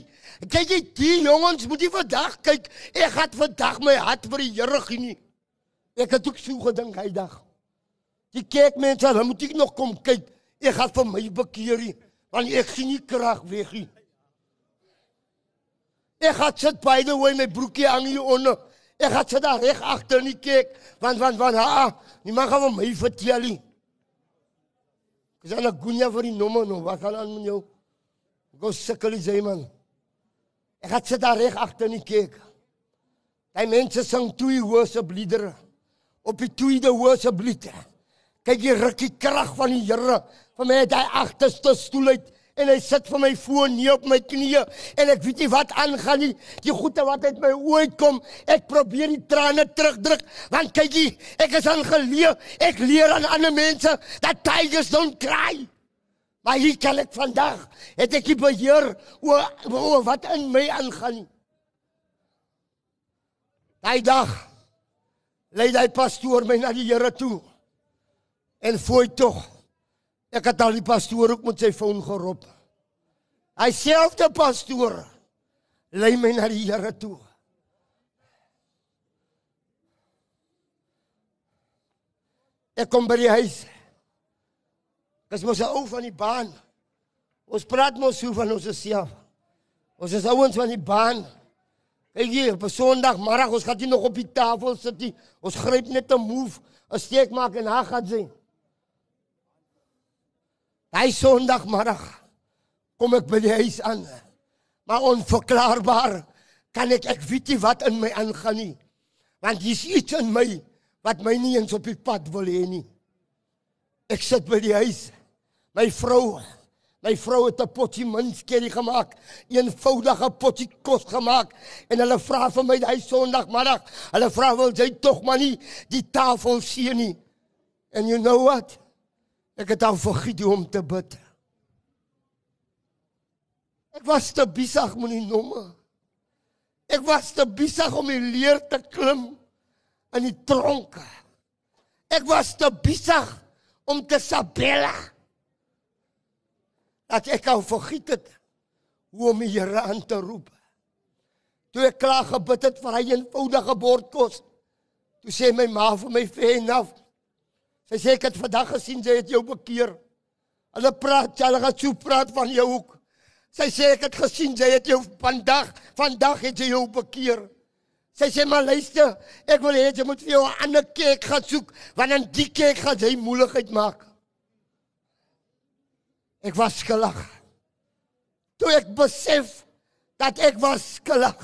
Speaker 10: Kyk jy die jongens moet jy vandag kyk. Ek gaan vandag my hart vir die Here gee nie. Ek het ook so gedink hy dag. Die kerkmense, hulle moet ek nog kom kyk. Ek gaan vir my bekeer nie, want ek sien nie krag weg nie. Ek gaan sit by the way my broekie hang hier onder. Ek gaan sit daar reg agter in die kerk, want want want ha, niemand gaan vir my vertel nie. Is aan 'n gunja vir die nommer nou. Wat gaan aan met jou? Go sukkel jy man. Ek het sit daar reg agter in die kerk. Daai mense sing twee worship liedere. Op die tweede worship lied. Kyk jy ruk die krag van die Here vir my daai agterste stoel uit en hy sit vir my voor nie op my knieë en ek weet nie wat aangaan nie die goeie wat uit my oë uitkom ek probeer die trane terugdruk want kyk jy ek is aangeleer ek leer aan ander mense dat tigers don't cry maar hier kan ek vandag het ek die beheer oor, oor wat in my aangaan daai dag lei daai pastoor my na die Here toe en fooi tog Ek het al die pastoor ook met sy foon gerop. Hy selfde pastoor lei my na die Here toe. Ek kom by die huis. Dis mos 'n ou van die baan. Ons praat mos so van ons self. Ons is ouens van die baan. Kyk hier, op Sondag middag ons gaan nie nog op die tafel sit nie. Ons gryp net 'n move, 'n steek maak en dan gaan sien. Daai Sondagmiddag kom ek by die huis aan. Maar onverklaarbaar kan ek ek weet nie wat in my aangaan nie. Want hier's iets in my wat my nie eens op die pad wil hê nie. Ek sit by die huis. My vrou, my vrou het 'n potjie minskerry gemaak, eenvoudige potjie kos gemaak en hulle vra vir my daai Sondagmiddag, hulle vra wil jy tog maar nie die tafel sien nie. And you know what? Ek het al vergiet om te bid. Ek was te besig met die nomme. Ek was te besig om die leer te klim in die tronke. Ek was te besig om te sabella. Dat ek al vergiet het hoe om die Here aan te roep. Toe ek klaar gebid het vir hy eenvoudige bord kos. Toe sê my ma vir my fenaf Sy sê ek het vandag gesien jy het jou bekeer. Hulle praat, hulle gaan so praat van jou ook. Sy sê ek het gesien jy het jou vandag, vandag het jy jou bekeer. Sy sê maar luister, ek wil hê jy moet vir jou 'n ander kerk gaan soek, want in die kerk gaan jy moeilikheid maak. Ek was skuldig. Toe ek besef dat ek was skuldig.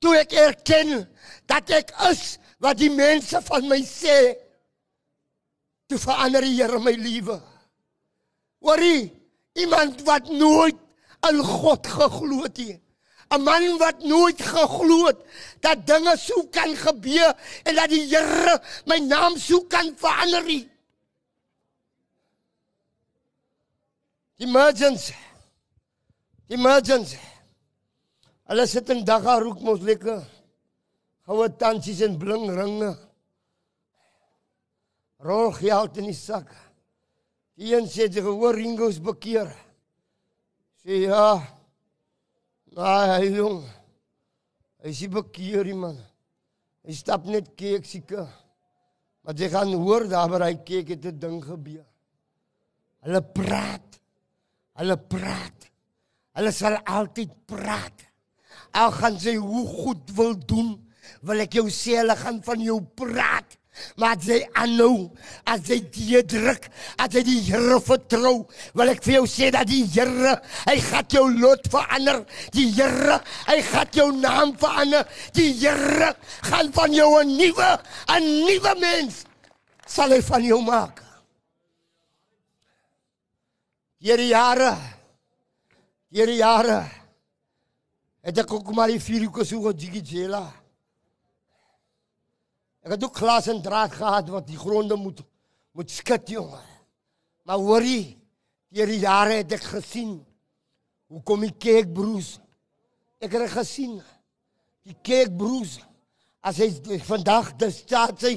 Speaker 10: Toe ek erken dat ek is wat die mense van my sê toe verander die Here my lewe. Hoorie, iemand wat nooit in God geglo het nie. 'n Man wat nooit geglo het dat dinge so kan gebeur en dat die Here my naam so kan verander nie. Die. Die merchants. Hulle sit in dagga roek mos lekker. Goue tansies en bling ringe rol geld in die sak. Die een sê jy gehoor Ringo's bekeer. Sê ja. Maar hy jong. Hy sê bekeer man. Hy stap net kyk seker. Maar jy gaan hoor daar waar hy kyk het 'n ding gebeur. Hulle praat. Hulle praat. Hulle sal altyd praat. Al gaan sy hoe goed wil doen, wil ek jou sê hulle gaan van jou praat. Maar as jy aanhou, as jy die druk, as jy die Here vertrou, wil ek vir jou sê dat die Here, hy gaan jou lot verander. Die Here, hy gaan jou naam verander. Die Here gaan van jou 'n nuwe, 'n nuwe mens sal hy van jou maak. Deur die jare deur die jare het ek ook maar die vier uur gesoek op Jigijela. Ek het ook glas en draad gehad wat die gronde moet moet skud jongen. Maar hoorie, deur die jare het ek gesien hoe kom die kerkbroers. Ek het dit gesien. Die kerkbroers as hy vandag die staat sê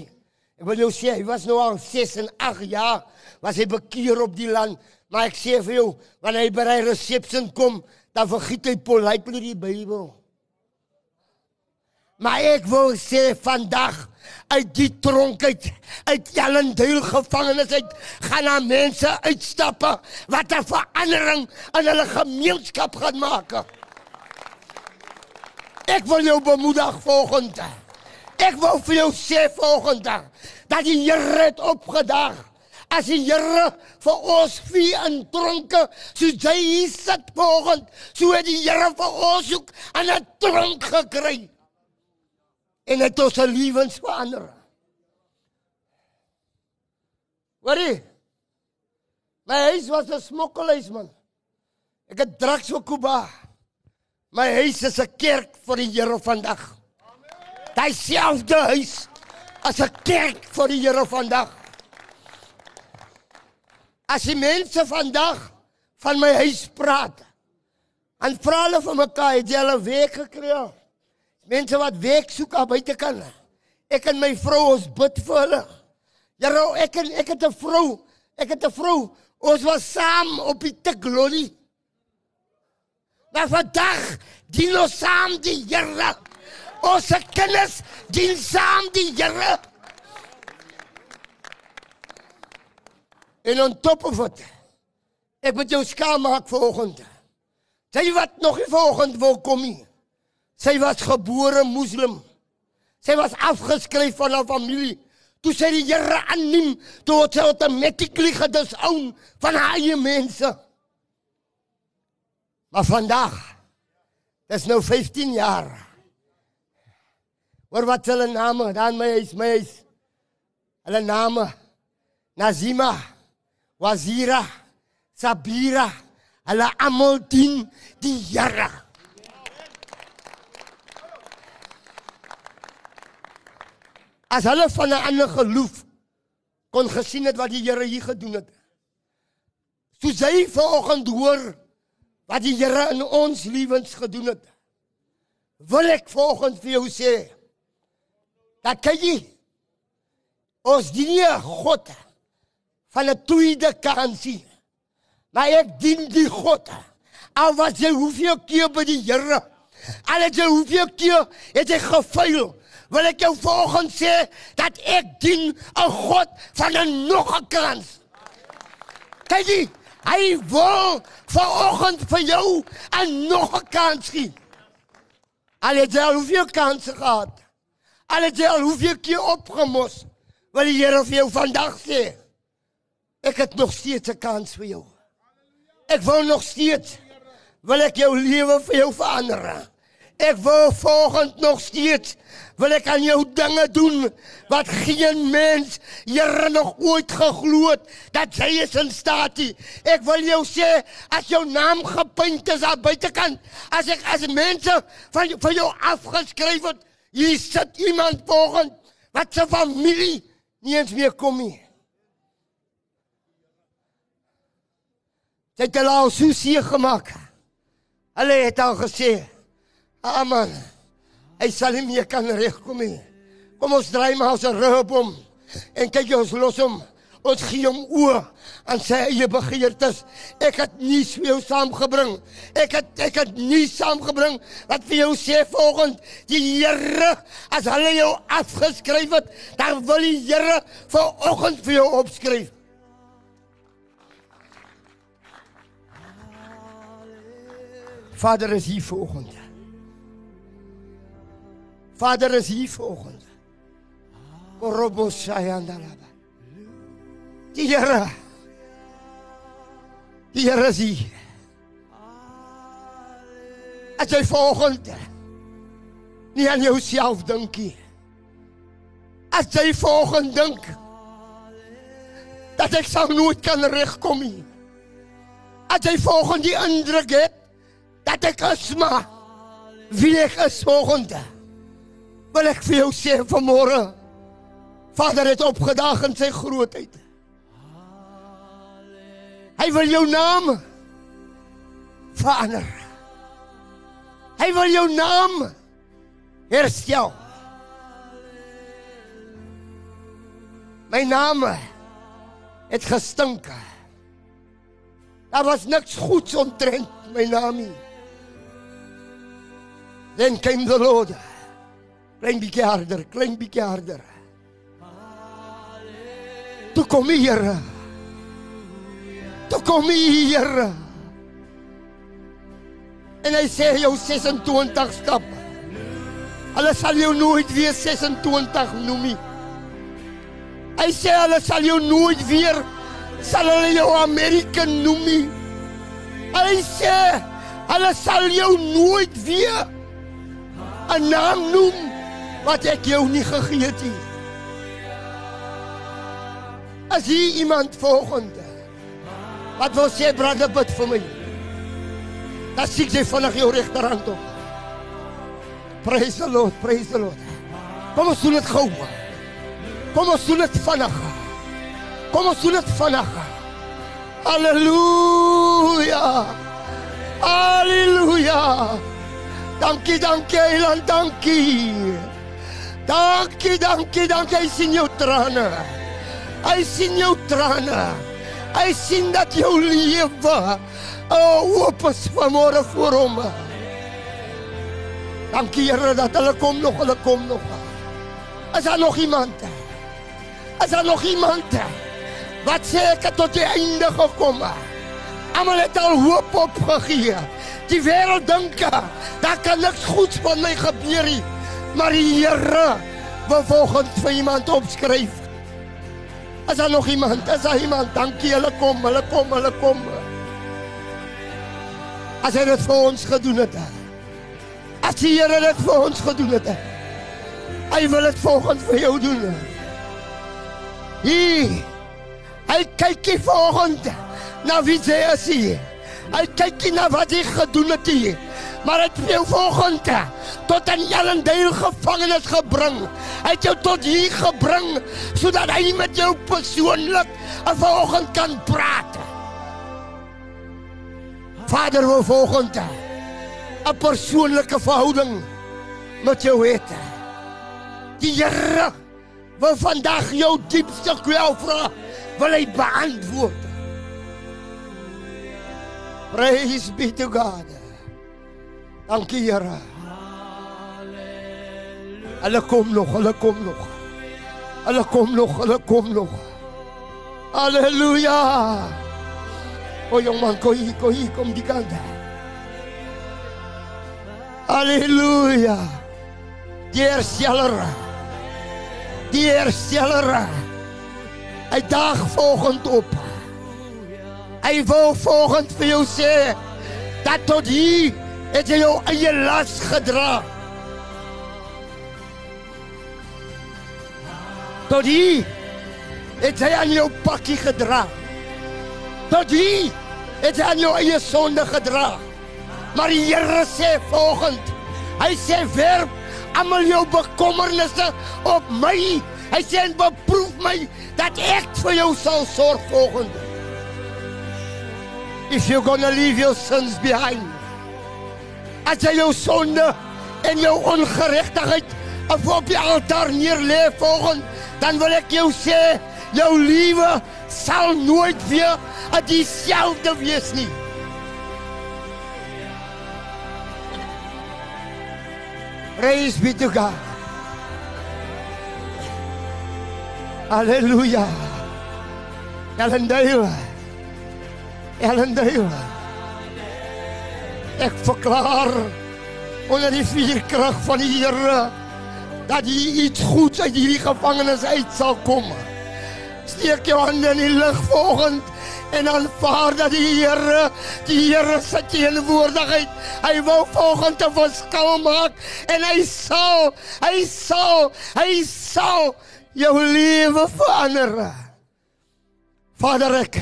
Speaker 10: ek wil jou sê hy was nou al 6 en 8 jaar was hy bekeer op die land maar ek sê vir jou wanneer hy by die resepsie kom dan vergiet hy politely die Bybel. Maar ek wil sê vandag uit die tronk uit uit Jallenduil gevangenis uit gaan daar mense uitstappe wat 'n verandering in hulle gemeenskap gaan maak ek wil jou bemoedig volgende. Ek wil vir jou sê volgende dat die Here het opgedag. As die Here vir ons vie in tronke, so jy hier sit volgende, so het die Here vir ons ook aan 'n tronk gekry. En het ons lewens verander. Wat? My huis was 'n smokkelhuis man. Ek het drugs Kuba. My huis is 'n kerk vir die Here vandag. Daai selfde huis as 'n kerk vir die Here vandag. As die mense vandag van my huis praat, en vra hulle van mekaar, het jy 'n week gekry? Mense wat werk soek aan buitekant. Ek en my vrou ons bid vir hulle. Here, ek en ek het 'n vrou, ek het 'n vrou. Ons was saam op die Tikloli. Maar vandag dien ons saam die Here. Ons kinders dien saam die Here. En on top of it. Ek moet jou skaam maak vanoggend. Sy wat nog nie vanoggend wil kom nie. Sy was gebore moslim. Sy was afgeskryf van haar familie. Toe sy die Here aanneem, toe het sy automatically gedisown van haar eie mense. Maar vandag dis nou 15 jaar. Hoor wat hulle name, dan my is my is. Hulle name Nazima, Wazira, Sabira, hulle almal dien die Here. As hulle van 'n ander geloof kon gesien het wat die Here hier gedoen het. Soos hy vanoggend hoor wat die Here in ons lewens gedoen het. Wil ek vanoggend vir jou sê dat jy ons dien nie 'n God van 'n tweede kansie. Maar ek dien die God. Al wat jy hoeveel keer by die Here. Al het jy hoeveel keer het jy gefaal. Wil ek jou volgens sê dat ek dien 'n God van 'n nog 'n kans. Kyk jy, hy wil vanoggend vir jou 'n nog 'n kans gee. Al het jy al hoeveel kansse gehad? Al het jy al hoeveel keer opgemos? Wil die Here vir jou vandag sê, ek het nog steeds 'n kans vir jou. Ek wil nog steeds wil ek jou lewe vir jou verander. Ek wil volgend nog steeds wil ek aan jou dinge doen wat geen mens Here nog ooit geglo het dat jy is in staat nie. Ek wil jou sê as jou naam gepunt is aan buitekant, as ek as mense van van jou afgeskryf het, hier sit iemand volgend wat se familie nie eens meer kom nie. Sy het hulle al so seer gemaak. Hulle het al gesê, "Amen. Hy sal nie meer kan regkom nie. Kom ons draai maar ons rug om en kyk ons los hom. Ons gee hom oor aan sy eie begeertes. Ek het nie vir jou saamgebring. Ek het ek het nie saamgebring wat vir jou sê volgend die Here as hulle jou afgeskryf het, dan wil die Here vanoggend vir jou opskryf. Vader is hier vanoggend. Vader is hier vanoggend. Robo Sayandalaba. Die Here. Die Here is hier. As jy vanoggend nie aan jouself dink nie. As jy vanoggend dink dat ek sal nooit kan regkom nie. As jy volgens die indruk het dat ek is maar wie ek is volgende. Wil ek vir jou sê vanmôre Vader het opgedag in sy grootheid. Hy wil jou naam verander. Hy wil jou naam herstel. My naam het gestink. Daar was niks goeds omtrent my naam nie. Then came the Lord. Klein bietjie harder, klein bietjie harder. Toe kom die Here. Toe kom die Here. En hy sê jou 26 stap. Hulle sal jou nooit weer 26 noem nie. Hy sê hulle sal jou nooit weer sal hulle jou American noem nie. Hy sê hulle sal jou nooit weer 'n naam noem wat ek jou nie gegee het nie. As hier iemand volgende wat wil sê brother bid vir my. Dan sien jy vinnig jou regterhand op. Praise the Lord, praise the Lord. Kom ons doen dit gou. Kom ons doen dit vinnig. Kom ons doen dit vinnig. Halleluja. Halleluja. Dankie, dankie, Heiland, dankie. Dankie, dankie, dankie. Hy sien jou trane. Hy sien jou trane. Hy sien dat jou lewe oop is vanmôre voor hom. Dankie Here dat hulle kom nog, hulle kom nog. Is daar nog iemand? Is daar nog iemand? Wat sê ek het tot die einde gekom? Almal het al hoop opgegee. Die wêreld dink daar kan niks goeds van my gebeur nie. Maar die Here wil volgens vir iemand opskryf. Is daar nog iemand? Is daar iemand? Dankie, hulle kom, hulle kom, hulle kom. As hy dit vir ons gedoen het. As die Here dit vir ons gedoen het. Hy wil dit volgens vir jou doen. Hier. Hy kyk nie volgens na wie jy is hier. Hy kyk nie na wat jy gedoen het hier. Maar hy het jou volgens tot in Ellendale gevangenis gebring. Hy het jou tot hier gebring sodat hy met jou persoonlik 'n volgende kan praat. Vader wil volgende 'n persoonlike verhouding met jou hê. Die Here wil vandag jou diepste kwelvrae wil hy beantwoord. Praise be to God. Dankie Here. Hulle kom nog, hulle kom nog. Hulle kom nog, hulle kom nog. Halleluja. O jongman, kom hier, kom kom die kant. Halleluja. Die hersteller. Die hersteller. Hy daag volgend op. Hy wil volgend vir jou sê dat tot hier het jy jou eie las gedra. Tot hier het hy aan jou pakkie gedra. Tot hier het hy aan jou eie sonde gedra. Maar die Here sê volgend, hy sê werp almal jou bekommernisse op my. Hy sê en beproef my dat ek vir jou sal sorg volgend. If you're gonna leave your sins behind. As jy jou sonde en jou ongeregtigheid op die altaar neerlê volgend, dan wil ek jou sê, jou lewe sal nooit weer dieselfde wees nie. Praise be to God. Halleluja. Ellendale. Ellendale. Ek verklaar onder die vuurkrag van die Here dat jy iets goeds uit hierdie gevangenis uit sal kom. Steek jou hande in die lug volgend en aanvaar dat die Here, die Here se teenwoordigheid, hy wil volgend te verskil maak en hy sal, hy sal, hy sal jou lewe verander. Vader ek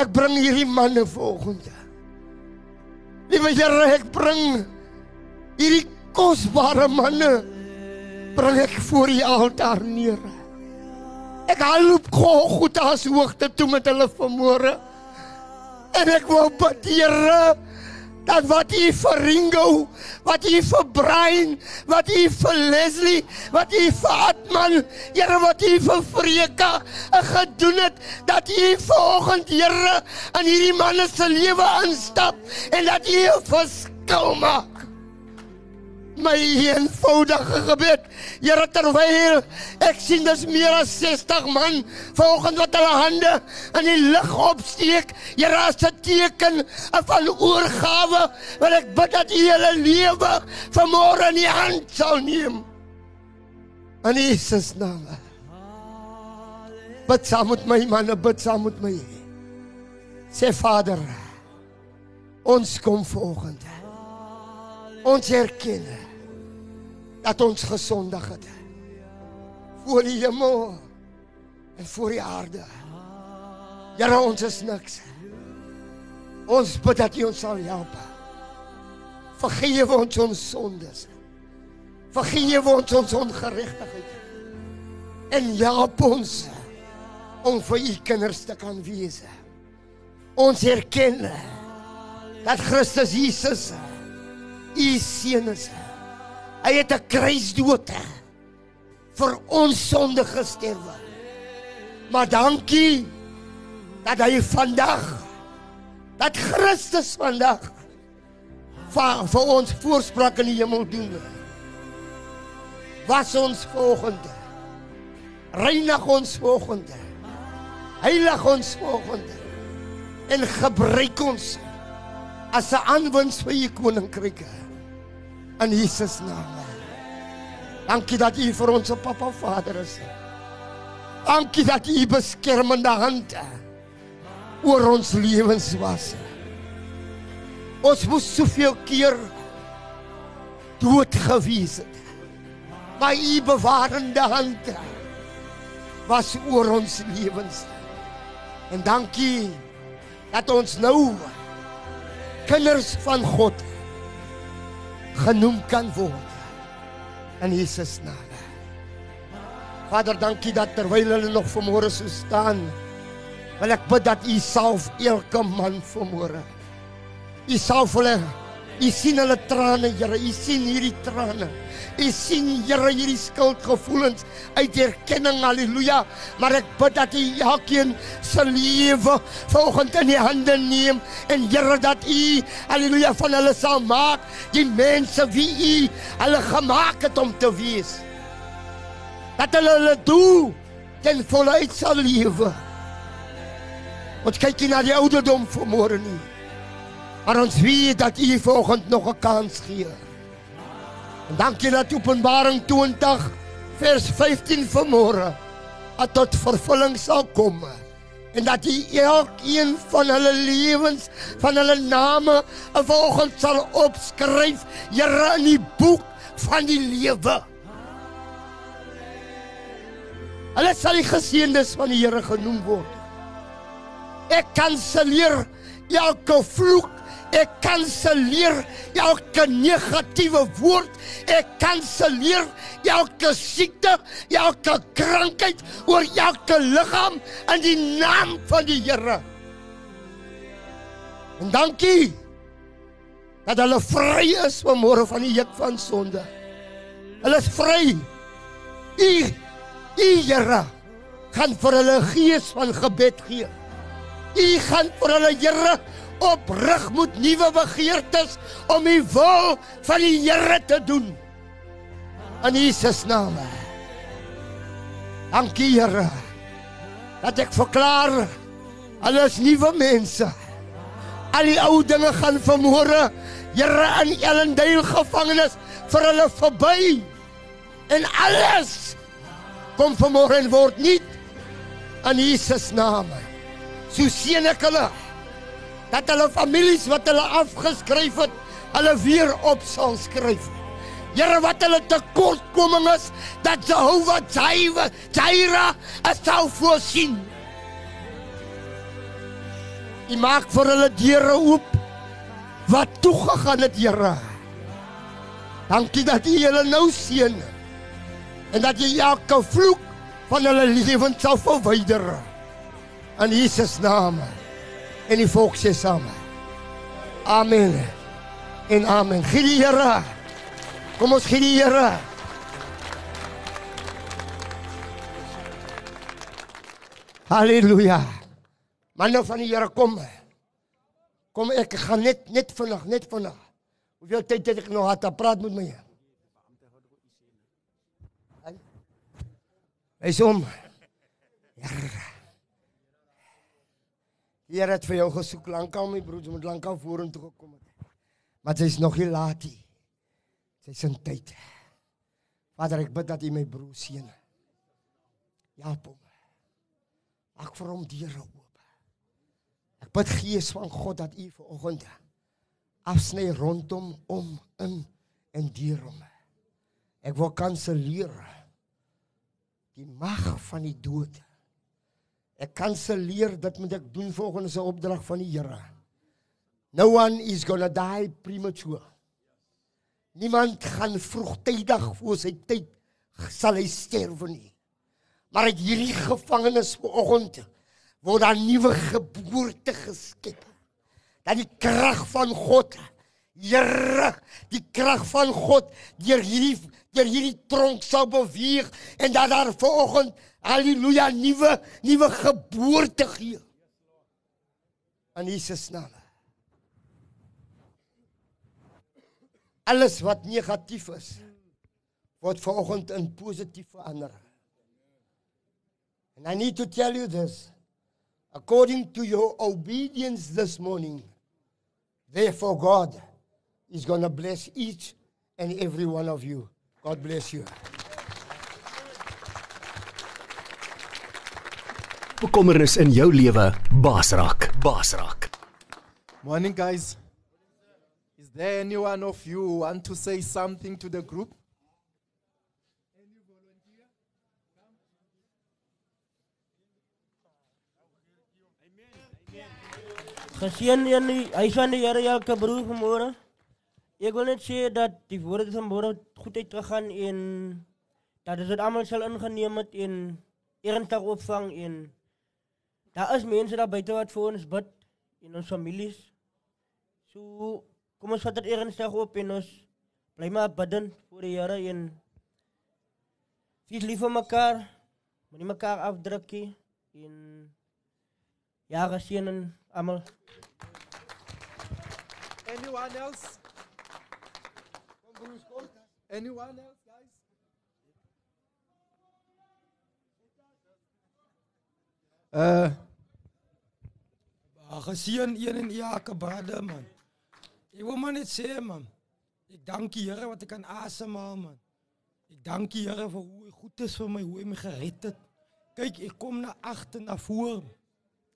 Speaker 10: ek bring hierdie manne vanoggend. Liewe Here, ek bring hierdie kosbare manne bring ek voor die altaar neer. Ek haal op Golgotha se hoogte toe met hulle vanmôre. En ek wou bid, Here, dat wat u vir Ringo, wat u vir Brian, wat u vir Leslie, wat u vir Atman, Here wat u vir Freka gedoen het, dat u vanoggend Here in hierdie manne se lewe instap en dat u 'n verskil maak my eenvoudige gebed. Here terwyl ek sien dis meer as 60 man vanoggend wat hulle hande in die lug opsteek. Here as 'n teken van oorgawe, wil ek bid dat U hulle lewe vanmôre in die hand sal neem. In Jesus naam. Bid saam met my manne, bid saam met my. Sê Vader, ons kom vanoggend. Ons erken dat ons gesondig het voor die hemel en voor die aarde. Here ons is niks. Ons bid dat U ons sal help. Vergewe ons ons sondes. Vergewe ons ons ongeregtigheid. En help ons om vir U kinders te kan wees. Ons erken dat Christus Jesus U seun is. Hy het 'n kruisdood vir ons sonde gesterwe. Maar dankie dat hy vandag dat Christus vandag vir, vir ons voorspraak in die hemel doen. Was ons volgende. Reinig ons volgende. Heilig ons volgende. En gebruik ons as 'n aanwinst vir u koninkryk in Jesus naam. Dankie dat U vir ons 'n pappa Vader is. Dankie dat U beskermende hand oor ons lewens was. Ons moes soveel keer dood gewees het. Maar U bewarende hand was oor ons lewens. En dankie dat ons nou kinders van God genoem kan word in Jesus naam. Vader, dankie dat terwyl hulle nog vanmôre so staan, wil ek bid dat U salf elke man vanmôre. U salf hulle. U sien hulle trane, Here. U sien hierdie trane. U sien Here hierdie skuldgevoelens uit erkenning. Halleluja. Maar ek bid dat U elkeen se lewe volgens in die hande neem en Here dat U halleluja van hulle sal maak die mense wie U hulle gemaak het om te wees. Dat hulle hulle doel ten volle uit sal lewe. Ons kyk nie na die ouderdom van môre nie. Maar ons weet dat U volgende nog 'n kans gee. En dankie dat Openbaring 20 vers 15 vanmôre tot vervulling sal kom en dat U elkeen van hulle lewens, van hulle name, 'n volgende sal opskryf, Here in die boek van die lewe. Hulle sal die geseëndes van die Here genoem word. Ek kanselleer elke vloek Ek kanselleer elke negatiewe woord. Ek kanselleer elke siekte, elke krankheid oor elke liggaam in die naam van die Here. En dankie dat hulle vry is van môre van die juk van sonde. Hulle is vry. U, u Here, gaan vir hulle gees van gebed gee. U gaan vir hulle Here oprig moet nuwe begeertes om die wil van die Here te doen. In Jesus naam. Dankie Here. Dat ek verklaar alles nuwe mense. Al die ou dinge gaan vermoere. Here in Ellendale gevangenis vir hulle verby. En alles kom vermoere en word nie in Jesus naam. So seën ek hulle dat hulle families wat hulle afgeskryf het, hulle weer op sal skryf. Here wat hulle tekortkoming is, dat Jehovah Jireh, Jireh sal voorsien. U maak vir hulle deure oop wat toegegaan het, Here. Dankie dat U hulle nou seën en dat jy elke vloek van hulle lewens sal verwyder. In Jesus naam. En die volk sê saam. Amen. En amen. Gee die Here. Kom ons gee die Here. Halleluja. Manne van die Here kom. Kom ek gaan net net vinnig, net vinnig. Hoeveel tyd het ek nog gehad om praat met my? Hy sê hom. Here. Het vir jou gesoek lankal my broer, jy moet lankal vorentoe gekom het. Maar jy's nog nie laat nie. Jy's in tyd. Vader, ek bid dat U my broer seën. Help hom. Maak vir hom deure oop. Ek bid Gees van God dat U vanoggend afsny rondom om in en deur hom. Ek wil kanselleer die mag van die dood. Ek kanselleer dit moet ek doen volgens 'n opdrag van die Here. No one is going to die premature. Niemand gaan vroegtydig voor sy tyd sal hy sterwe nie. Maar uit hierdie gevangenis vanoggend word daar nuwe geboorte geskep. Dat die krag van God, Here, die krag van God deur hierdie deur hierdie tronk sal beweeg en dat daar vanoggend haleluja nuwe nuwe geboorte gee. In Jesus naam. Alles wat negatief is word vanoggend in positief verander. And I need to tell you this. According to your obedience this morning, therefore God is going to bless each and every one of you. God bless you.
Speaker 5: Bekommernis in jou lewe, Basrak, Basrak.
Speaker 11: Morning, guys. Is there anyone of you who want to say something to the group?
Speaker 12: Geseën in die huis van die Here elke broer vanmôre. Ek wil net sê dat die woorde van môre goed uitgegaan en dat dit almal sal ingeneem het en ernstig opvang en daar is mense daar buite wat vir ons bid in ons families. So kom ons vat dit ernstig op en ons bly maar bidden vir die Here en wees lief vir mekaar. Moenie mekaar afdruk nie en ja, geseën en almal
Speaker 11: Anyone else? Anyone else, guys? Uh,
Speaker 7: Geseën een en elke brother man. Ek wil maar net sê man. Ek dank die Here wat ek kan asemhaal man. Ek dank die Here vir hoe hy goed is vir my, hoe hy my gered het. Kyk, ek kom na agter na voor.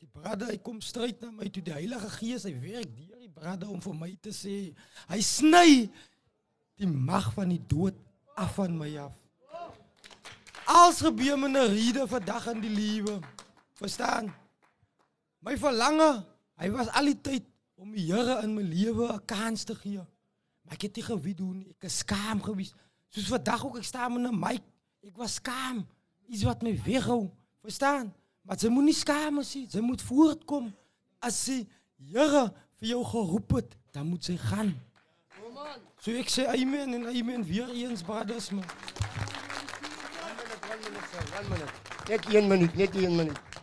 Speaker 7: Die brother, hy kom stryd na my toe. Die Heilige Gees, hy werk deur die brother om vir my te sê, hy sny die mag van die dood af van my af. Als gebeur my 'n rede vandag in die lewe. Verstaan? My verlange, hy was al die tyd om die Here in my lewe 'n kans te gee. Maar ek het nie geweet hoe nie. Ek is skaam gewees. Soos vandag ook ek staan met 'n mic. Ek was skaam. Iets wat my weghou. Verstaan? Maar jy moet nie skaam wees nie. Jy moet voortkom. As die Here vir jou geroep het, dan moet jy gaan. So ek sê amen en amen weer eens brothers man.
Speaker 10: Net 1 minuut, net 1 minuut.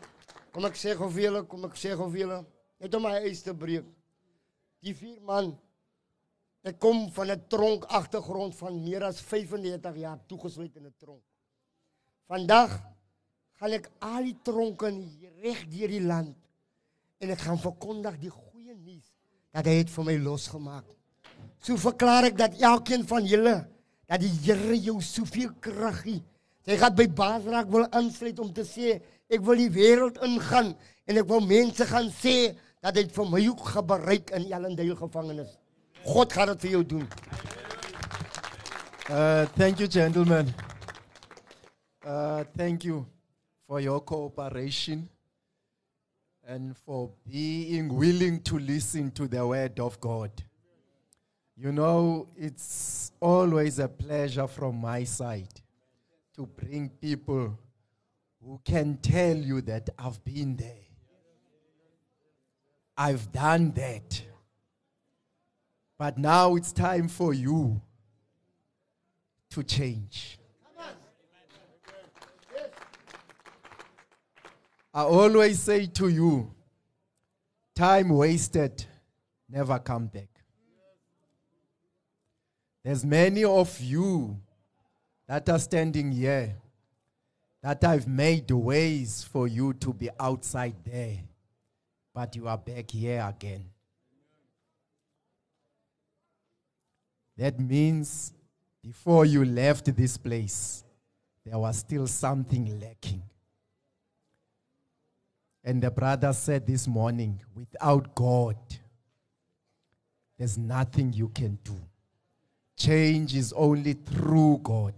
Speaker 10: Kom ek sê gou vir julle, kom ek sê gou vir julle, net om my eis te breek. Die vier man ek kom van 'n tronk agtergrond van meer as 35 jaar toegesluit in 'n tronk. Vandag gaan ek al die tronke reg deur die land en ek gaan verkondig die goeie nuus dat hy het vir my losgemaak. So verklaar ek dat elkeen van julle dat die Here jou soveel krag gee. Jy gaan by Basrak wil aansluit om te sê ek wil die wêreld ingaan en ek wil mense gaan sê dat dit vir my ook gebereik in Ellendale gevangenis. God gaan dit vir jou doen.
Speaker 11: Uh, thank you, gentlemen. Uh, thank you for your cooperation. and for being willing to listen to the word of God. You know, it's always a pleasure from my side to bring people who can tell you that I've been there. I've done that. But now it's time for you to change. I always say to you, time wasted never come back. There's many of you that are standing here that I've made ways for you to be outside there, but you are back here again. That means before you left this place, there was still something lacking. And the brother said this morning without God, there's nothing you can do. Change is only through God.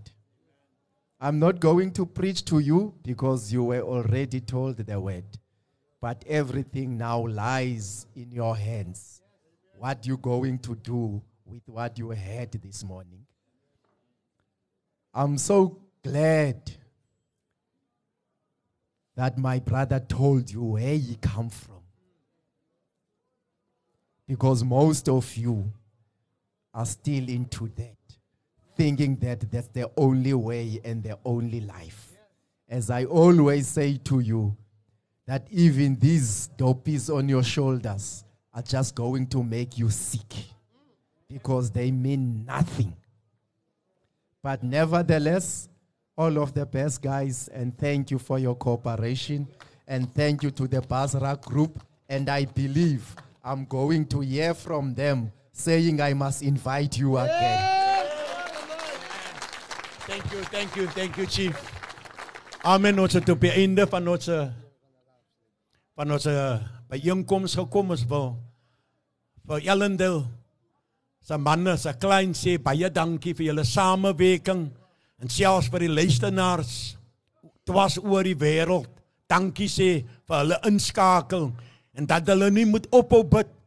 Speaker 11: I'm not going to preach to you because you were already told the word. But everything now lies in your hands. What you going to do with what you heard this morning? I'm so glad that my brother told you where he come from. Because most of you are still into that, thinking that that's the only way and the only life. As I always say to you, that even these dopies on your shoulders are just going to make you sick because they mean nothing. But nevertheless, all of the best guys, and thank you for your cooperation. And thank you to the Basra group. And I believe I'm going to hear from them saying I must invite you again.
Speaker 3: Thank you, thank you, thank you chief. Amen. Ons het op die einde van ons van ons byeenkoms gekom ons wil vir Ellendale se manne, se klein sê baie dankie vir julle samewerking en selfs vir die luisteraars dwars oor die wêreld. Dankie sê vir hulle inskakel en dat hulle nie moet ophou bid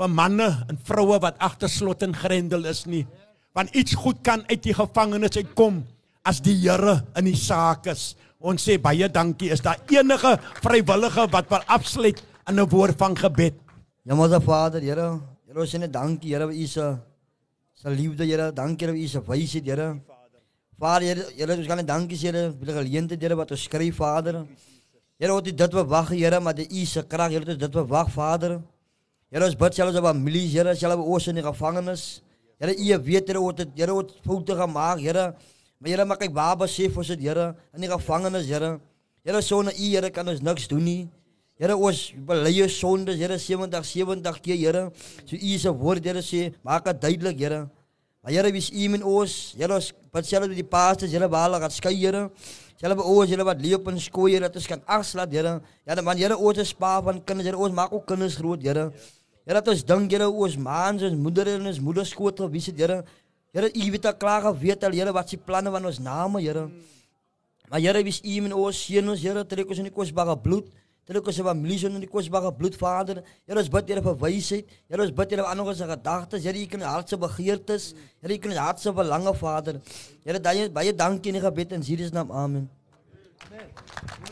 Speaker 3: vir manne en vroue wat agter slot en grendel is nie. Want iets goed kan uit die gevangenis uitkom as die Here in die saak is. Ons sê baie dankie. Is daar enige vrywillige wat wil afsluit in 'n woord van gebed?
Speaker 13: Maar Vader, Here, Here ons sê net dankie, Here, vir u se se liefde, Here. Dankie vir u se wysheid, Here. Vader, Here, Here, ons kan net dankie sê, Here, vir die geleentheid, Here, wat ons skryf, Vader. Here, wat dit verwag, Here, maar die u se krag, Here, dit verwag, Vader. Here, ons bid selfs op families, Here, selfs op ons in die gevangenis. Here, u weet, Here, wat dit, Here, wat foute gemaak, Here. Maar Here, maak ek waar besef ons dit, Here, in die gevangenis, Here. Here, sonder u, Here, kan ons niks doen nie. Here ons bely jou sondes, Here 70 70 keer, Here. So u se woord, Here sê, maak dit duidelik, Here. Maar Here, wie's u in ons? Here ons bid selfs met die pastors, Here waar hulle gaan skei, Here. By ons, Here wat leef in skool, Here, dat ons kan afslaat, Here. Ja, man, Here ons is pa van kinders, Here ons maak ook kinders groot, Here. Here dat ons dink, Here ons maans en moeder en ons moeder skoot gewys het, Here. Here u weet al klaar geweet al, Here wat se planne van ons name, Here. Maar Here, wie's u in ons seën ons, Here, trek ons in die kosbare bloed. Terwyl ons familie in die kosbare bloed Vader, Here ons bid Here vir wysheid, Here ons bid Here ander ons gedagtes, Here u ken hart se begeertes, Here u ken hart se belange Vader. Here baie baie dankie in die gebed in Jesus naam. Amen.
Speaker 1: Rubber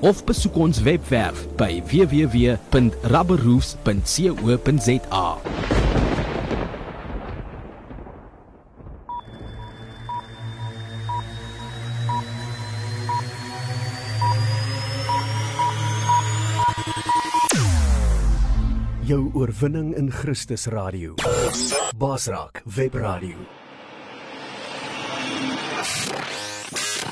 Speaker 1: of besoek ons webwerf by www.rubberroofs.co.za.
Speaker 5: Jou oorwinning in Christus Radio. Basraak Web Radio.